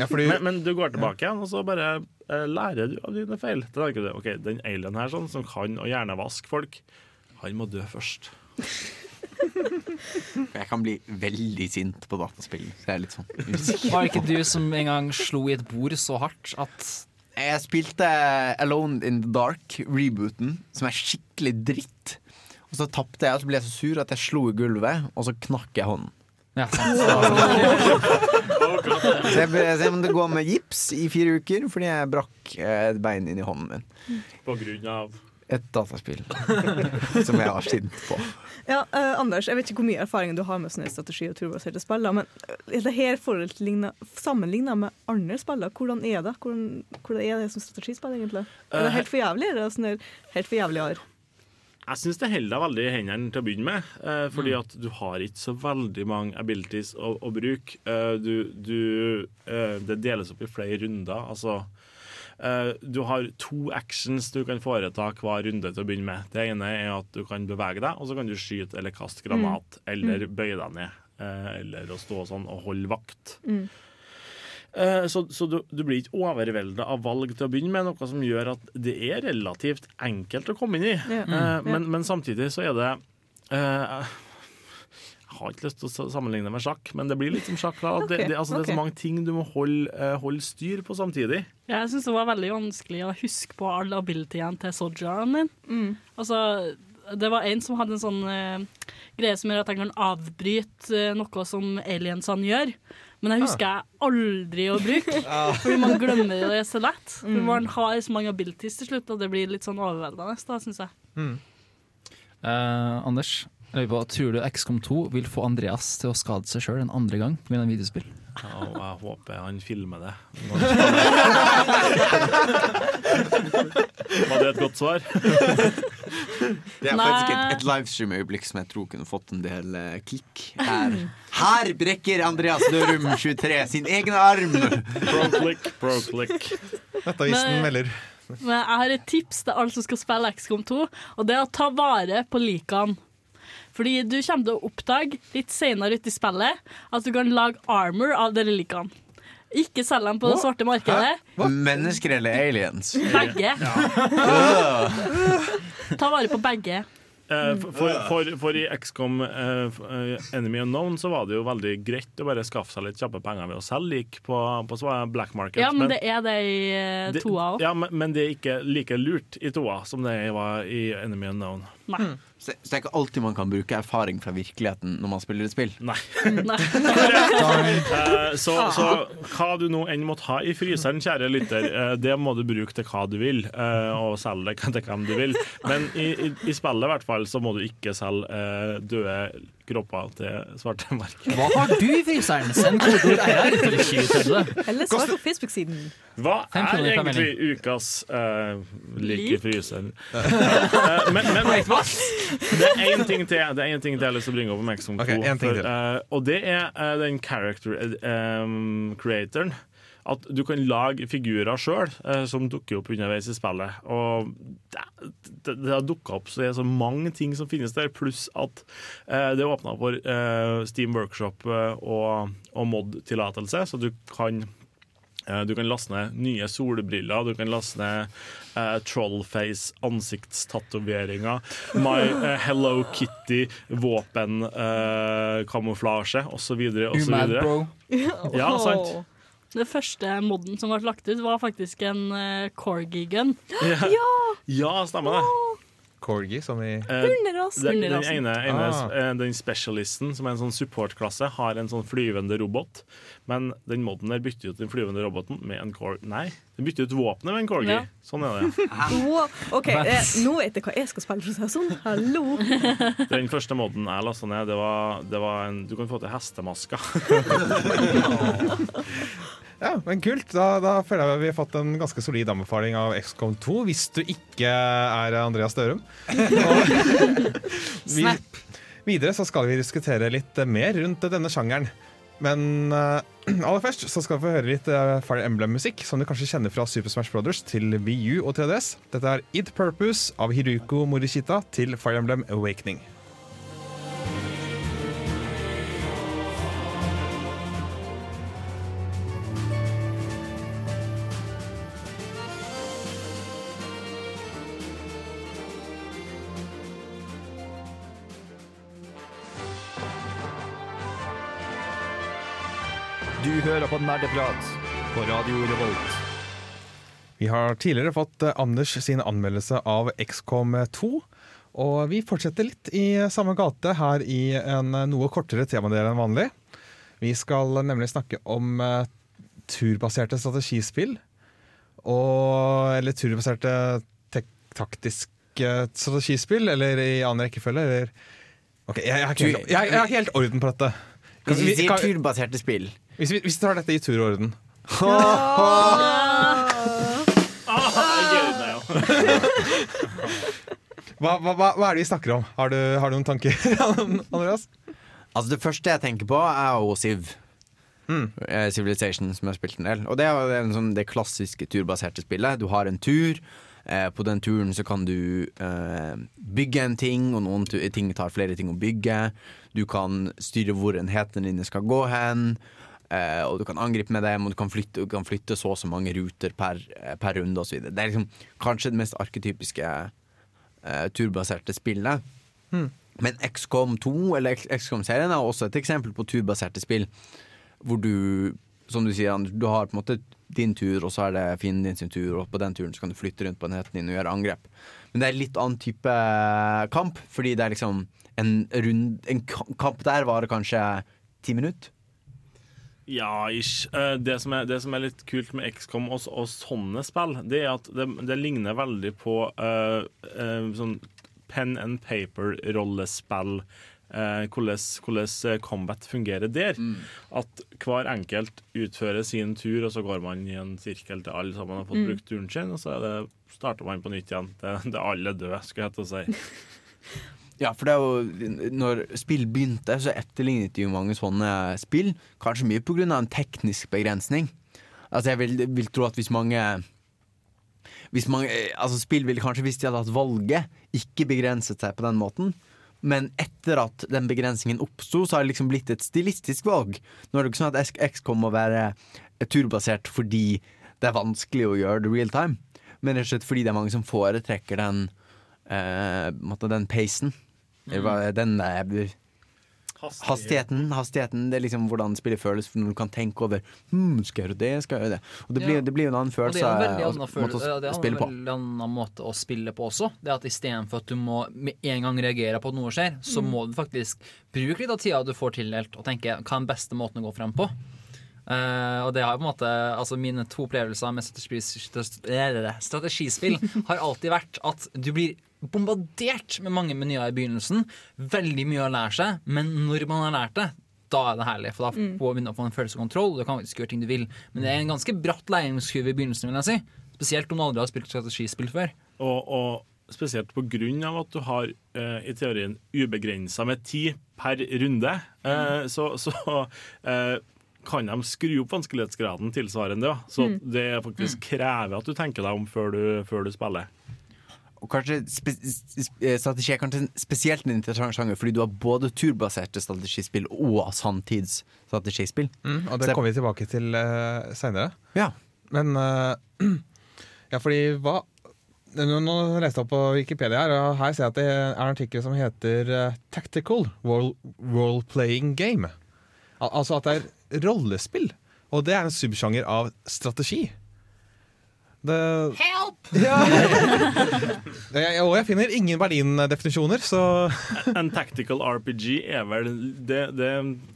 S6: Men, men du går tilbake igjen, og så bare eh, lærer du av dine feil. Da tenker du, ok, Den alien her sånn, som kan og gjerne vaske folk, han må dø først.
S3: Jeg kan bli veldig sint på dataspill. Så jeg er litt sånn usikker.
S5: Var det ikke du som en gang slo i et bord så hardt at
S3: Jeg spilte Alone in the Dark, rebooten, som er skikkelig dritt. Og så tapte jeg, og så ble jeg så sur at jeg slo i gulvet, og så knakk jeg hånden.
S5: Ja,
S3: Så jeg, så jeg måtte gå med gips i fire uker fordi jeg brakk eh, et bein inn i hånden min.
S6: På grunn av
S3: Et dataspill som jeg var sint på.
S7: Ja, uh, Anders, jeg vet ikke hvor mye erfaring du har med sånne strategi- og turbaserte spill, men eh, er det her sammenligna med andre spill? Hvordan er det Hvordan, hvordan er det som strategispill, egentlig? Er det helt for jævlig? Er det sånn helt for jævlig ar?
S6: Jeg syns det holder deg veldig i hendene til å begynne med. Eh, fordi
S5: Mm.
S6: at du har ikke så veldig mange abilities å, å bruke. Eh, du, du, eh, det deles opp i flere runder. Altså eh, Du har to actions du kan foreta hver runde til å begynne med. Det ene er at du kan bevege deg, og så kan du skyte eller kaste granat.
S5: Mm.
S6: Eller
S5: Mm.
S6: bøye deg ned. eh, eller å stå sånn og holde vakt.
S7: Mm.
S6: Eh, Så, så du, du blir ikke overvelda av valg til å begynne med, noe som gjør at det er relativt enkelt å komme inn i.
S7: Ja.
S6: Eh,
S7: Mm.
S6: men, men samtidig så er det eh, Jeg har ikke lyst til å sa- sammenligne med sjakk, men det blir litt som sjakk. Da. Det, det, altså, det er så mange ting du må holde, eh, holde styr på samtidig.
S8: Jeg syns det var veldig vanskelig å huske på alle abilityene til Sojaen din. Altså, det var en som hadde en sånn uh, greie som gjør at han kan avbryte uh, noe som aliensene gjør. Men jeg husker jeg aldri å bruke, fordi man glemmer det så lett.
S5: Mm.
S8: Man har så mange abilities til slutt, og det blir litt sånn overveldende, da, syns jeg.
S5: Eh, Anders, jeg på, tror du XCOM 2 vil få Andreas til å skade seg sjøl en andre gang med en videospill?
S6: Og jeg håper han filmer det. Var det et godt svar?
S3: Det er faktisk et, et livestream-øyeblikk som jeg tror kunne fått en del eh, klikk. Her. Her brekker Andreas Dørum 23 sin egen arm!
S6: Pro-click, pro-click.
S4: Nettavisen
S8: Men-
S4: melder.
S8: Men jeg har et tips til alle som skal spille XCOM 2, og det er å ta vare på likene. Fordi du kommer til å oppdage litt senere ute i spillet at du kan lage armor av dere likene. Ikke selg dem på det svarte markedet.
S3: Mennesker eller aliens?
S8: Begge. Ta vare på begge.
S6: Eh, for, for, for, i XCOM eh, Enemy Unknown så var det jo veldig greit å bare skaffe seg litt kjappe penger ved å selge lik på, på black market.
S8: Ja, men det er det i eh, toa òg.
S6: Ja, men, men det er ikke like lurt i toa som det var i Enemy Unknown.
S8: Nei.
S3: Så, så det er ikke alltid man kan bruke erfaring fra virkeligheten når man spiller et spill?
S6: Nei.
S8: Nei.
S6: Eh, så, så hva du nå enn måtte ha i fryseren, kjære lytter, eh, det må du bruke til hva du vil, eh, og selge det til hvem du vil. Men i, i, i spillet i hvert fall så må du ikke selge eh, opp av til svarte marked.
S5: Hva har du i fryseren? Send kodeord RR til 2030.
S7: Eller svar på Facebook-siden.
S6: Hva er egentlig ukas uh, lik i fryseren? Eh, men men det er én ting til Det er en ting til jeg har lyst til å bringe opp om XCOM 2.
S4: Ok, en ting til.
S6: eh, og det er den character um, creatoren. At du kan lage figurer sjøl som dukker opp underveis i spillet. Og det, det, det har dukka opp så det er så mange ting som finnes der, pluss at eh, det er åpna for eh, Steam Workshop eh, og, og mod-tillatelse, så du kan Eh, Du kan laste ned nye solbriller, du kan laste ned uh, Trollface, ansiktstatoveringer, My uh, Hello Kitty, våpenkamuflasje uh, osv. Osv.
S5: bro.
S6: Ja, sant.
S8: Det første modden som ble lagt ut, var faktisk en uh, corgi-gun.
S6: Ja. Ja, stemmer det.
S4: Corgi, som i
S8: Hunderasen.
S6: Den, den ene, ene
S4: Ah.
S6: eh, den specialisten, som er en sånn supportklasse, har en sånn flyvende robot. Men den moden der bytter ut den flyvende roboten med en corgi. Nei, den bytter ut våpenet med en corgi.
S7: Ja.
S6: Sånn er det.
S7: Wow. OK, eh, nå vet jeg hva jeg skal spille, for å si det sånn. Hallo.
S6: Den første moden jeg lasta ned, det var, det var en Du kan få til hestemasker.
S4: Ja, men kult. Da, da føler jeg vi har fått en ganske solid anbefaling av XCOM 2, hvis du ikke er Andreas Dørum. Vi, videre så skal vi diskutere litt mer rundt denne sjangeren. Men uh, aller først så skal vi få høre litt uh, Fire Emblem-musikk, som du kanskje kjenner fra Super Smash Brothers til VU og 3DS. Dette er Id Purpose av Hiruko Morishita til Fire Emblem Awakening.
S15: Nerdeprat på Radio Revolt.
S4: Vi har tidligere fått eh, Anders sin anmeldelse av XCOM 2. Og vi fortsetter litt i samme gate her i en eh, noe kortere temadel enn vanlig. Vi skal nemlig snakke om eh, turbaserte strategispill. Og Eller turbaserte taktiske strategispill, eller i annen rekkefølge, eller Ok, jeg, jeg, har ikke helt- jeg, jeg har helt orden på dette.
S3: Hvis vi
S4: vi-
S3: sier turbaserte spill
S4: Hvis vi, hvis vi tar dette i turorden hva, hva, hva, hva er det vi snakker om? Har du, har du noen tanker, Andreas?
S3: Altså Det første jeg tenker på, er jo Siv. Mm. Civilization, som jeg har spilt en del. Og det er jo en sånn, det klassiske turbaserte spillet. Du har en tur. Eh, på den turen så kan du eh, bygge en ting, og noen ting tar flere ting å bygge. Du kan styre hvor enhetene dine skal gå hen. Eh, og du kan angripe med dem, og du kan flytte, du kan flytte så og så mange ruter per, eh, per runde osv. Det er liksom kanskje det mest arketypiske eh, turbaserte spillet. Men XCOM 2, eller XCOM-serien, er også et eksempel på turbaserte spill. Hvor du, som du sier, du har på en måte din tur, og så er det fienden din sin tur, og på den turen så kan du flytte rundt på enheten din og gjøre angrep. Men det er litt annen type kamp, fordi det er liksom en, rund, en kamp der varer kanskje ti minutter.
S6: Ja, ish. Eh, Det som er, det som er litt kult med XCOM og, og sånne spill, det er at det, det ligner veldig på uh, uh, sånn pen and paper-rollespill. eh, hvordan, hvordan combat fungerer der. At hver enkelt utfører sin tur, og så går man i en sirkel til alle sammen har fått
S7: Mm.
S6: brukt turen sin, og så er det, starter man på nytt igjen. Det, det er alle døde, skulle jeg til å si.
S3: Ja, for det er jo Når spill begynte, så etterlignet de jo mange sånne spill. Kanskje mye pga. en teknisk begrensning. Altså Jeg vil, vil tro at hvis mange hvis mange, altså Spill ville kanskje, hvis de hadde hatt valget, ikke begrenset seg på den måten. Men etter at den begrensningen oppsto, så har det liksom blitt et stilistisk valg. Nå er det ikke sånn at X kommer å være turbasert fordi det er vanskelig å gjøre det real time, men rett og slett fordi det er mange som foretrekker den, eh, den pacen. Eller Den eh, hastigheten. Hastigheten, Det er liksom hvordan spillet føles når du kan tenke over hm, Skal jeg gjøre det, skal jeg gjøre det? Og det blir,
S5: Ja.
S3: det blir jo en annen følelse.
S5: Og det er en veldig annen,
S3: å
S5: det er en veldig annen måte å spille på også. Det at Istedenfor at du må med en gang reagere på at noe skjer, så
S8: Mm.
S5: må du faktisk bruke litt av tida du får tildelt, og tenke hva er den beste måten å gå frem på. Uh, og det har på en måte Altså Mine to opplevelser med strategispill har alltid vært at du blir bombardert med mange menyer i begynnelsen. Veldig mye å lære seg, men når man har lært det, da er det herlig. For da
S8: Mm.
S5: får man få en følelse av kontroll, du kan faktisk gjøre ting du vil. Men det er en ganske bratt læringskurve i begynnelsen, vil jeg si. Spesielt om du aldri har spilt strategispill før.
S6: Og, og spesielt på grunn av at du har eh, i teorien ubegrensa med tid per runde, eh, så, så eh, kan de skru opp vanskelighetsgraden tilsvarende. Ja. Så
S3: Mm.
S6: det faktisk krever at du tenker deg om før du, før du spiller.
S3: Og kanskje eh, Strategi er kanskje spesielt en interessant sjanger, fordi du har både turbaserte strategispill og sanntidsstrategispill.
S4: Mm, og det kommer vi tilbake til uh, seinere.
S3: Ja.
S4: Men uh, Ja, fordi hva nå, nå leste jeg opp på Wikipedia, her, og her ser jeg at det er en artikkel som heter eh, 'Tactical Role- Role-Playing Game'. Al altså at det er rollespill Og det er en subsjanger av strategi. Det,
S5: Help!
S4: ja. Jeg- og jeg finner ingen Berlin-definisjoner, så
S6: En tactical RPG er vel Det, det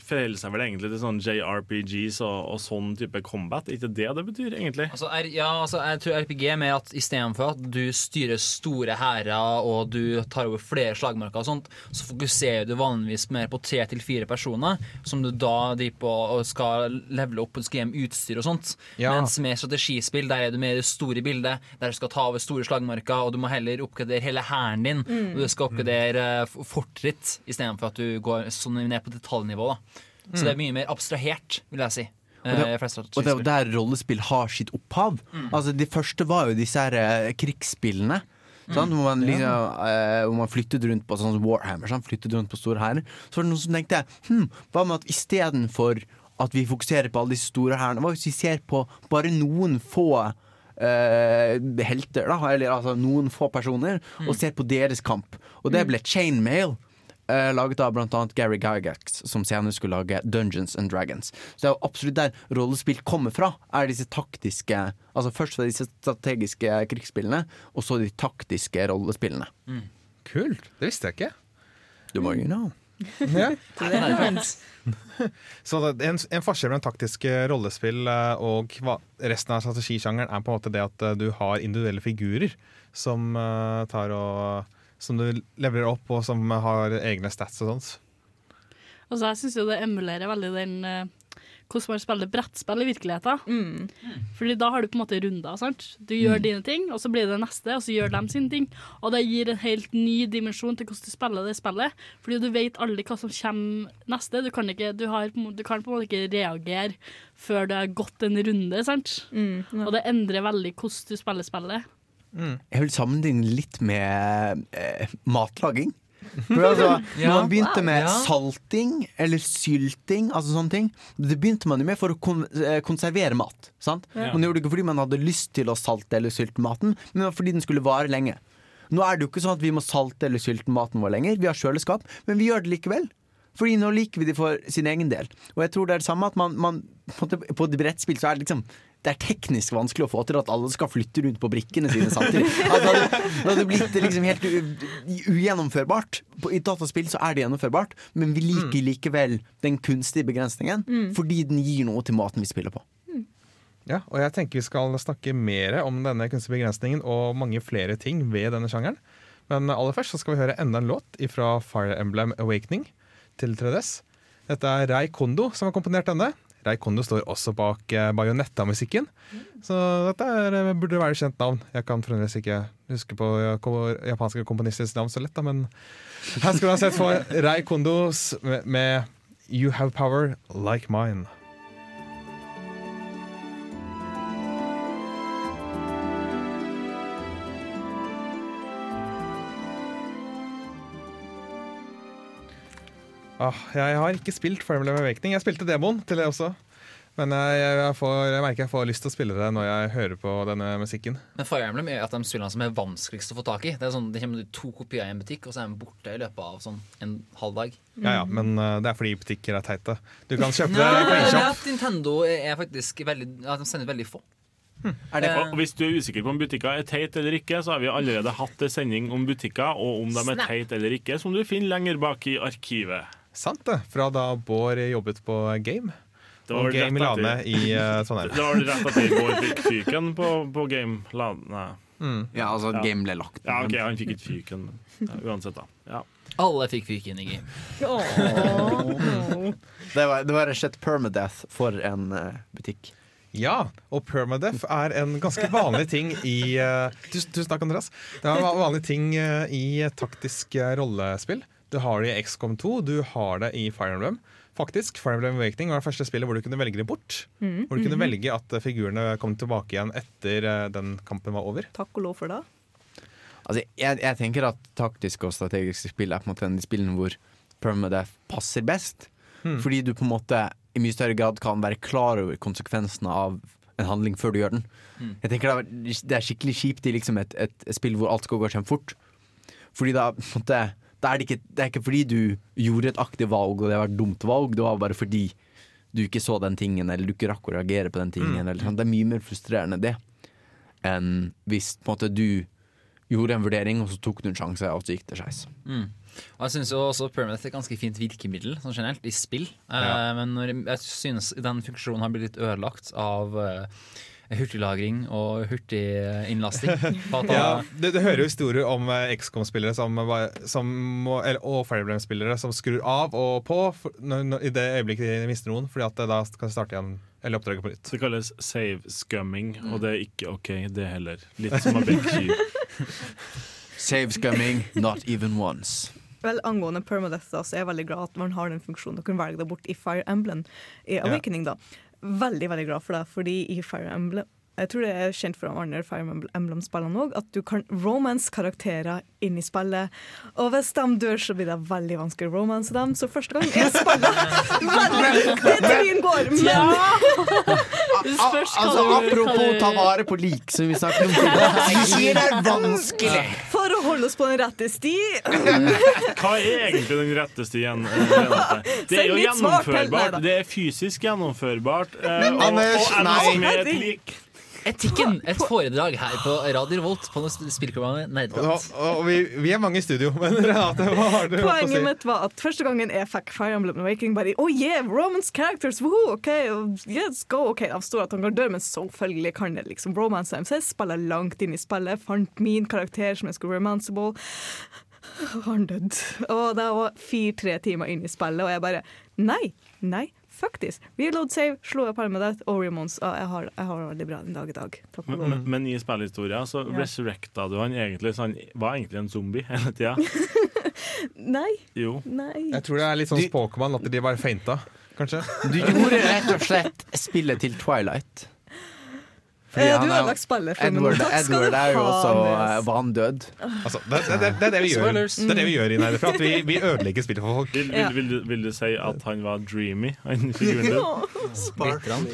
S6: forholder seg vel egentlig til sånn JRPGs og, og sånn type combat. Ikke det det betyr, egentlig?
S5: Altså, er, ja, altså, jeg tror RPG er mer at istedenfor at du styrer store hærer og du tar over flere slagmarker, og sånt, så fokuserer du vanligvis mer på tre til fire personer, som du da driver på og skal levele opp og skal gi dem utstyr og sånt.
S4: Ja.
S5: Mens med strategispill der er du mer det store bildet, der du skal ta over store slagmarker, og du må heller oppgradere hele hæren din,
S7: Mm.
S5: og du skal oppgradere uh, fortritt, istedenfor at du går sånn ned på detaljnivå. da. Så
S3: Mm.
S5: det er mye mer abstrahert, vil jeg si.
S3: Og det,
S5: eh,
S3: og det er der rollespill har sitt opphav. Altså De første var jo disse her eh, krigsspillene. Sånn, Hvor, man liksom, eh, hvor man flyttet rundt på sånn Warhammer. sånn, Flyttet rundt på store hærer. Så var det noen som tenkte hm, hva med at istedenfor at vi fokuserer på alle disse store hærene, hva hvis vi ser på bare noen få eh, helter, da, eller altså noen få personer, og ser på deres kamp. Og det ble Chainmail. eh, laget av annet Gary Gygax, som senere skulle lage Dungeons and Dragons. Så det er jo absolutt der rollespill kommer fra, er disse taktiske Altså først fra disse strategiske krigsspillene, og så de taktiske rollespillene.
S4: Kult. Det visste jeg ikke.
S3: Du må jo know.
S4: Ja. Så det, en, en forskjell mellom taktiske rollespill eh, og hva, resten av strategisjangeren er på en måte det at eh, du har individuelle figurer som eh, tar og som du leverer opp, og som har egne stats og sånt.
S8: Altså, jeg syns jo det emulerer veldig den hvordan man spiller brettspill i virkeligheten. Fordi da har du på en måte runder. sant? Du gjør
S7: Mm.
S8: dine ting, og så blir det neste, og så gjør de sine ting. Og det gir en helt ny dimensjon til hvordan du spiller det spillet. Fordi du vet aldri hva som kommer neste. Du kan, ikke, du har, du kan på en måte ikke reagere før det har gått en runde. sant? Og det endrer veldig hvordan du spiller spillet.
S3: Jeg vil sammenligne litt med eh, matlaging. For altså,
S5: Ja.
S3: Når man begynte med
S5: Ja.
S3: salting eller sylting, altså sånne ting Det begynte man jo med for å kon eh, konservere mat. Sant?
S5: Ja.
S3: Man gjorde det ikke fordi man hadde lyst til å salte eller sylte maten, men fordi den skulle vare lenge. Nå er det jo ikke sånn at vi må salte eller sylte maten vår lenger. Vi har kjøleskap, men vi gjør det likevel. Fordi nå liker vi det for sin egen del. Og jeg tror det er det samme at man, man på, på et brettspill så er det liksom det er teknisk vanskelig å få til at alle skal flytte rundt på brikkene sine samtidig. Altså, det hadde, det hadde blitt liksom helt ugjennomførbart. I dataspill så er det gjennomførbart, men vi liker likevel den kunstige begrensningen
S4: Mm.
S3: fordi den gir noe til maten vi spiller på.
S4: Ja, og jeg tenker vi skal snakke mer om denne kunstige begrensningen og mange flere ting ved denne sjangeren. Men aller først så skal vi høre enda en låt fra Fire Emblem Awakening til 3DS. Dette er Rei Kondo som har komponert denne. Rei Kondo står også bak eh, Bayonetta-musikken. Så dette er, eh, burde være kjent navn. Jeg kan fremdeles ikke huske på japanske komponisters navn så lett, da, men her skal du ha sett for Rei Kondos med, med You Have Power Like Mine. Ah, jeg har ikke spilt Fire Emblem Awakening. Jeg spilte demoen til det også. Men jeg, jeg, får, jeg merker jeg får lyst til å spille det når jeg hører på denne musikken.
S5: Men Fire Emblem er at de spillene som er vanskeligst å få tak i. Det er sånn, det kommer to kopier i en butikk, og så er de borte i løpet av sånn en halv dag.
S4: Ja, ja, Men uh, det er fordi butikker er teite. Du kan kjøpe det på
S5: det er
S4: eShop.
S5: at Nintendo er faktisk veldig ja, De sender veldig få.
S6: Er det, og hvis du er usikker på om butikker er teite eller ikke, så har vi allerede hatt en sending om butikker, og om de er teite eller ikke, som du finner lenger bak i arkivet.
S4: Sant det. Fra da Bård jobbet på Game.
S6: Det var
S4: Og Game
S6: rett
S4: Lane i uh, Trondheim.
S6: Det var det rett at Bård fikk fyken på, på Game Lane.
S3: Ja, altså, game ble lagt
S6: Ja, ok, han fikk ikke fyken, men ja, uansett, da. Ja.
S5: Alle fikk fyken i game.
S3: Det var, det var rett og slett permadeath for en uh, butikk.
S4: Ja, og permadeath er en ganske vanlig ting i uh, tusen, tusen takk, Andreas. Det er en vanlig ting uh, i taktisk eh, rollespill. Du har det i XCOM 2, du har det i Fire Emblem. Faktisk, Fire Emblem Awakening var det første spillet hvor du kunne velge det bort.
S7: Mm.
S4: Hvor du kunne
S7: Mhm.
S4: velge at eh, figurene kom tilbake igjen etter eh, den kampen var over.
S7: Takk og lov for det.
S3: Altså, jeg, jeg tenker at taktiske og strategiske spill er på en måte en av de spillene hvor permadeath passer best.
S4: Mm.
S3: Fordi du på en måte i mye større grad kan være klar over konsekvensene av en handling før du gjør den.
S5: Mm.
S3: Jeg tenker det er, det er skikkelig kjipt i liksom et, et, et spill hvor alt skal gå kjempefort. Fordi da, på en måte, da er det, ikke, det er ikke fordi du gjorde et aktivt valg og det var et dumt valg, det var bare fordi du ikke så den tingen, eller du ikke rakk å reagere på den tingen. Eller, sånn. Det er mye mer frustrerende det enn hvis på en måte, du gjorde en vurdering, og så tok du en sjanse, og så gikk det skeis.
S5: Mm. Og jeg syns også Permanent er et ganske fint virkemiddel sånn generelt i spill.
S3: Ja.
S5: Eh, men når, jeg synes den funksjonen har blitt litt ødelagt av eh, hurtiglagring og hurtiginnlasting.
S4: Ja,
S5: du,
S4: det, det hører jo historier om eh, XCOM-spillere som, som må- eller, og Fire Emblem-spillere som skrur av og på for, når, når, i det øyeblikket de mister noen, fordi at da kan de starte igjen eller oppdraget på nytt.
S6: Det kalles save scumming, og det er ikke OK, det heller. Litt som å benke kyr.
S3: Save scumming, not even once.
S7: Vel, Angående permadeath da, så er jeg veldig glad at man har den funksjonen. å kan velge det bort i Fire Emblem. I Awakening, da. Veldig veldig glad for det, fordi i Fire Emblem jeg tror det er kjent fra andre Fire Emblem-spillene òg, at du kan romance-karakterer inn i spillet. Og hvis de dør, så blir det veldig vanskelig å romance dem. Så første gang jeg spiller veldig, Det er teorien går, men
S3: Altså, apropos ta vare på lik, som vi snakket om tidligere. Det er vanskelig!
S7: For å holde oss på den rette sti
S6: Hva er egentlig den rette stien? eh, Det er jo gjennomførbart. Det er fysisk gjennomførbart. Og, og-
S4: og,
S6: og
S4: nei.
S5: Etikken, et foredrag her på Radio Revolt på spillprogrammet
S4: Og,
S5: Nerdprat.
S4: og vi, vi er mange i studio, men Renate, hva har du å si?
S7: Poenget mitt var at første gangen jeg fikk Fire Emblem Awakening, bare Oh yeah, romance characters, woohoo, OK, let's go. OK, de står at han går dør, men selvfølgelig kan det liksom romance dem. Så jeg spiller langt inn i spillet, fant min karakter som jeg skulle romanceable. Han døde. Og det var fire-tre timer inn i spillet, og jeg bare Nei, nei, fuck this. Reload save, slå par med det, og remons. Og jeg har, jeg har det veldig bra den dag i dag. Takk
S6: Men, men, men i spillhistoria så
S7: Ja.
S6: resurrecta du han egentlig, så han var egentlig en zombie hele tida.
S7: Nei.
S6: Jo.
S7: Nei.
S4: Jeg tror det er litt sånn Pokémon, at de bare feinta, kanskje.
S3: Du gjorde rett og slett spillet til Twilight. Fordi
S7: Eh, du
S3: er-
S7: har lagt spillet for.
S3: Edward,
S7: meg.
S3: Edward er jo også
S7: Nes.
S3: eh, vandød.
S4: Altså, det, det, det, det er det vi gjør
S3: Spoilers.
S4: Det er det vi gjør i Nerdeprat. For at vi, vi ødelegger spillet for folk.
S6: Vil, vil, vil, du, vil du si at han var dreamy, han figuren?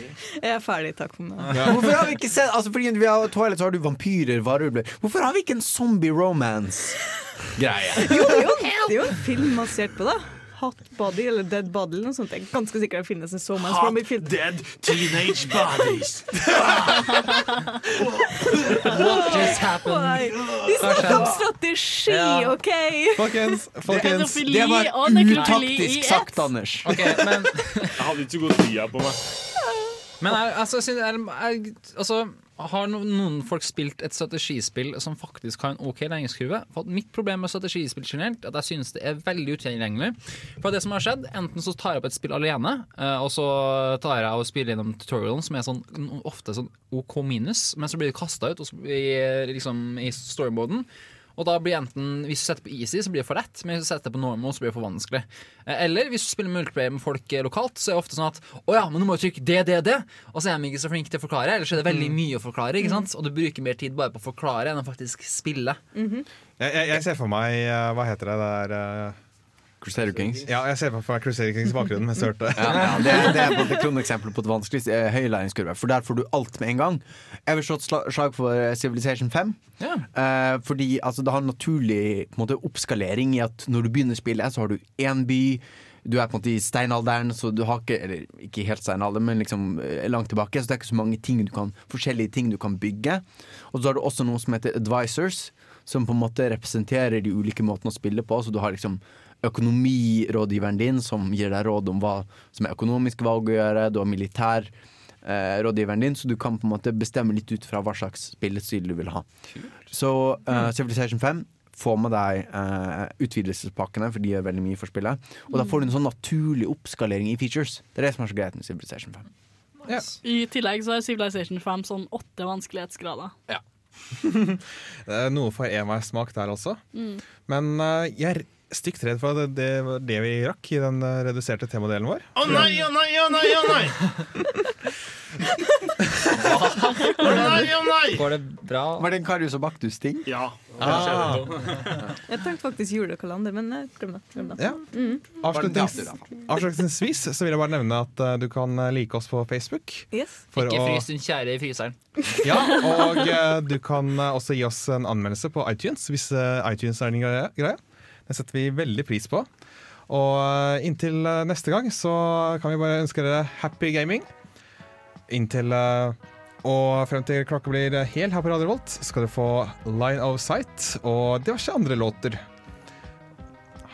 S7: Jeg er ferdig, takk for meg.
S3: Hvorfor har vi ikke sett altså Fordi vi har Twilight så har du vampyrer, varulver. Hvorfor har vi ikke en zombie romance-greie?
S7: Jo, det jo, det er jo en film basert på det. Hot Body eller Dead Body eller noe sånt. Jeg er ganske sikker det finnes en
S6: Hot,
S7: from i film.
S6: dead teenage bodies.
S5: What just happened?
S7: Vi snakker om strategi,
S5: Ja.
S7: OK?
S4: Folkens, folkens.
S3: Det var utaktisk sagt, Anders.
S5: Ok, men
S6: Jeg hadde ikke så god tid på meg.
S5: Men jeg, altså, jeg jeg, altså, har noen folk spilt et strategispill som faktisk har en OK læringskurve? For mitt problem med strategispill generelt er at jeg synes det er veldig utilgjengelig. For det som har skjedd, Enten så tar jeg opp et spill alene, eh, og så tar jeg og spiller gjennom tutorialen, som er sånn, ofte sånn OK minus, men så blir det kasta ut i, liksom, i storymoden. Og da blir enten, Hvis du setter på easy, så blir det for lett, men hvis du setter på normal, så blir det for vanskelig. Eh, Eller hvis du spiller multiplayer med folk eh, lokalt, så er det ofte sånn at å ja, men du må jo trykke det, det, det, og så er de ikke så flinke til å forklare. ellers så er det veldig mye å forklare, ikke sant? og du bruker mer tid bare på å forklare enn å faktisk spille.
S7: Mhm.
S4: Jeg, jeg, jeg ser for meg eh, Hva heter det der uh,
S3: Crusader Kings.
S4: Ja, jeg ser for meg Crusader Kings bakgrunnen mens jeg hørte
S3: Ja, ja, det, er- det er på et kroneksempel på et vanskelig eh, høy læringskurve. For der får du alt med en gang. Jeg vil slå et slag for eh, Civilization 5.
S5: Ja.
S3: Eh, fordi altså, det har naturlig på en måte, oppskalering i at når du begynner spillet, så har du én by. Du er på en måte i steinalderen, så du har ikke Eller ikke helt steinalder, men liksom eh, langt tilbake. Så det er ikke så mange ting du kan forskjellige ting du kan bygge. Og så har du også noe som heter advisors, som på en måte representerer de ulike måtene å spille på. Så du har liksom økonomirådgiveren din som gir deg råd om hva som er økonomiske valg å gjøre. Du har militær eh, din, så du kan på en måte bestemme litt ut fra hva slags spillestil du vil ha. Så eh, Civilization 5 få med deg eh, utvidelsespakkene, for de gjør veldig mye for spillet. Og da får du en sånn naturlig oppskalering i features. Det er det som er så greit med Civilization 5.
S8: I tillegg så er Civilization 5 sånn åtte vanskelighetsgrader.
S4: Det er noe for enveissmak der også.
S8: Mm.
S4: Men uh, jeg stygt redd for at det, det var det vi rakk i den eh, reduserte temadelen vår.
S6: Å nei, å nei, å nei, å nei! Å nei, å nei!
S5: Går det bra?
S3: Var det en Karius og Baktus-ting?
S6: Ja.
S4: Ah.
S7: Jeg tenkte faktisk julekalender, men jeg glem det.
S4: Ja.
S7: Mm.
S4: Avslutnings, avslutningsvis så vil jeg bare nevne at uh, du kan eh, like oss på Facebook.
S7: Yes.
S4: For
S5: Ikke
S4: å-
S5: frys din kjære i fryseren.
S4: Ja, og uh, du kan uh, også gi oss en anmeldelse på iTunes hvis eh, iTunes er din greie. Det setter vi veldig pris på. Og eh, inntil eh, neste gang så kan vi bare ønske dere happy gaming. Inntil eh, og frem til klokka blir hel her på Radio Volt, skal du få Line of Sight og diverse andre låter.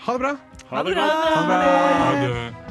S4: Ha det bra!
S6: Ha det
S4: Ha det bra.
S6: godt. Ha det.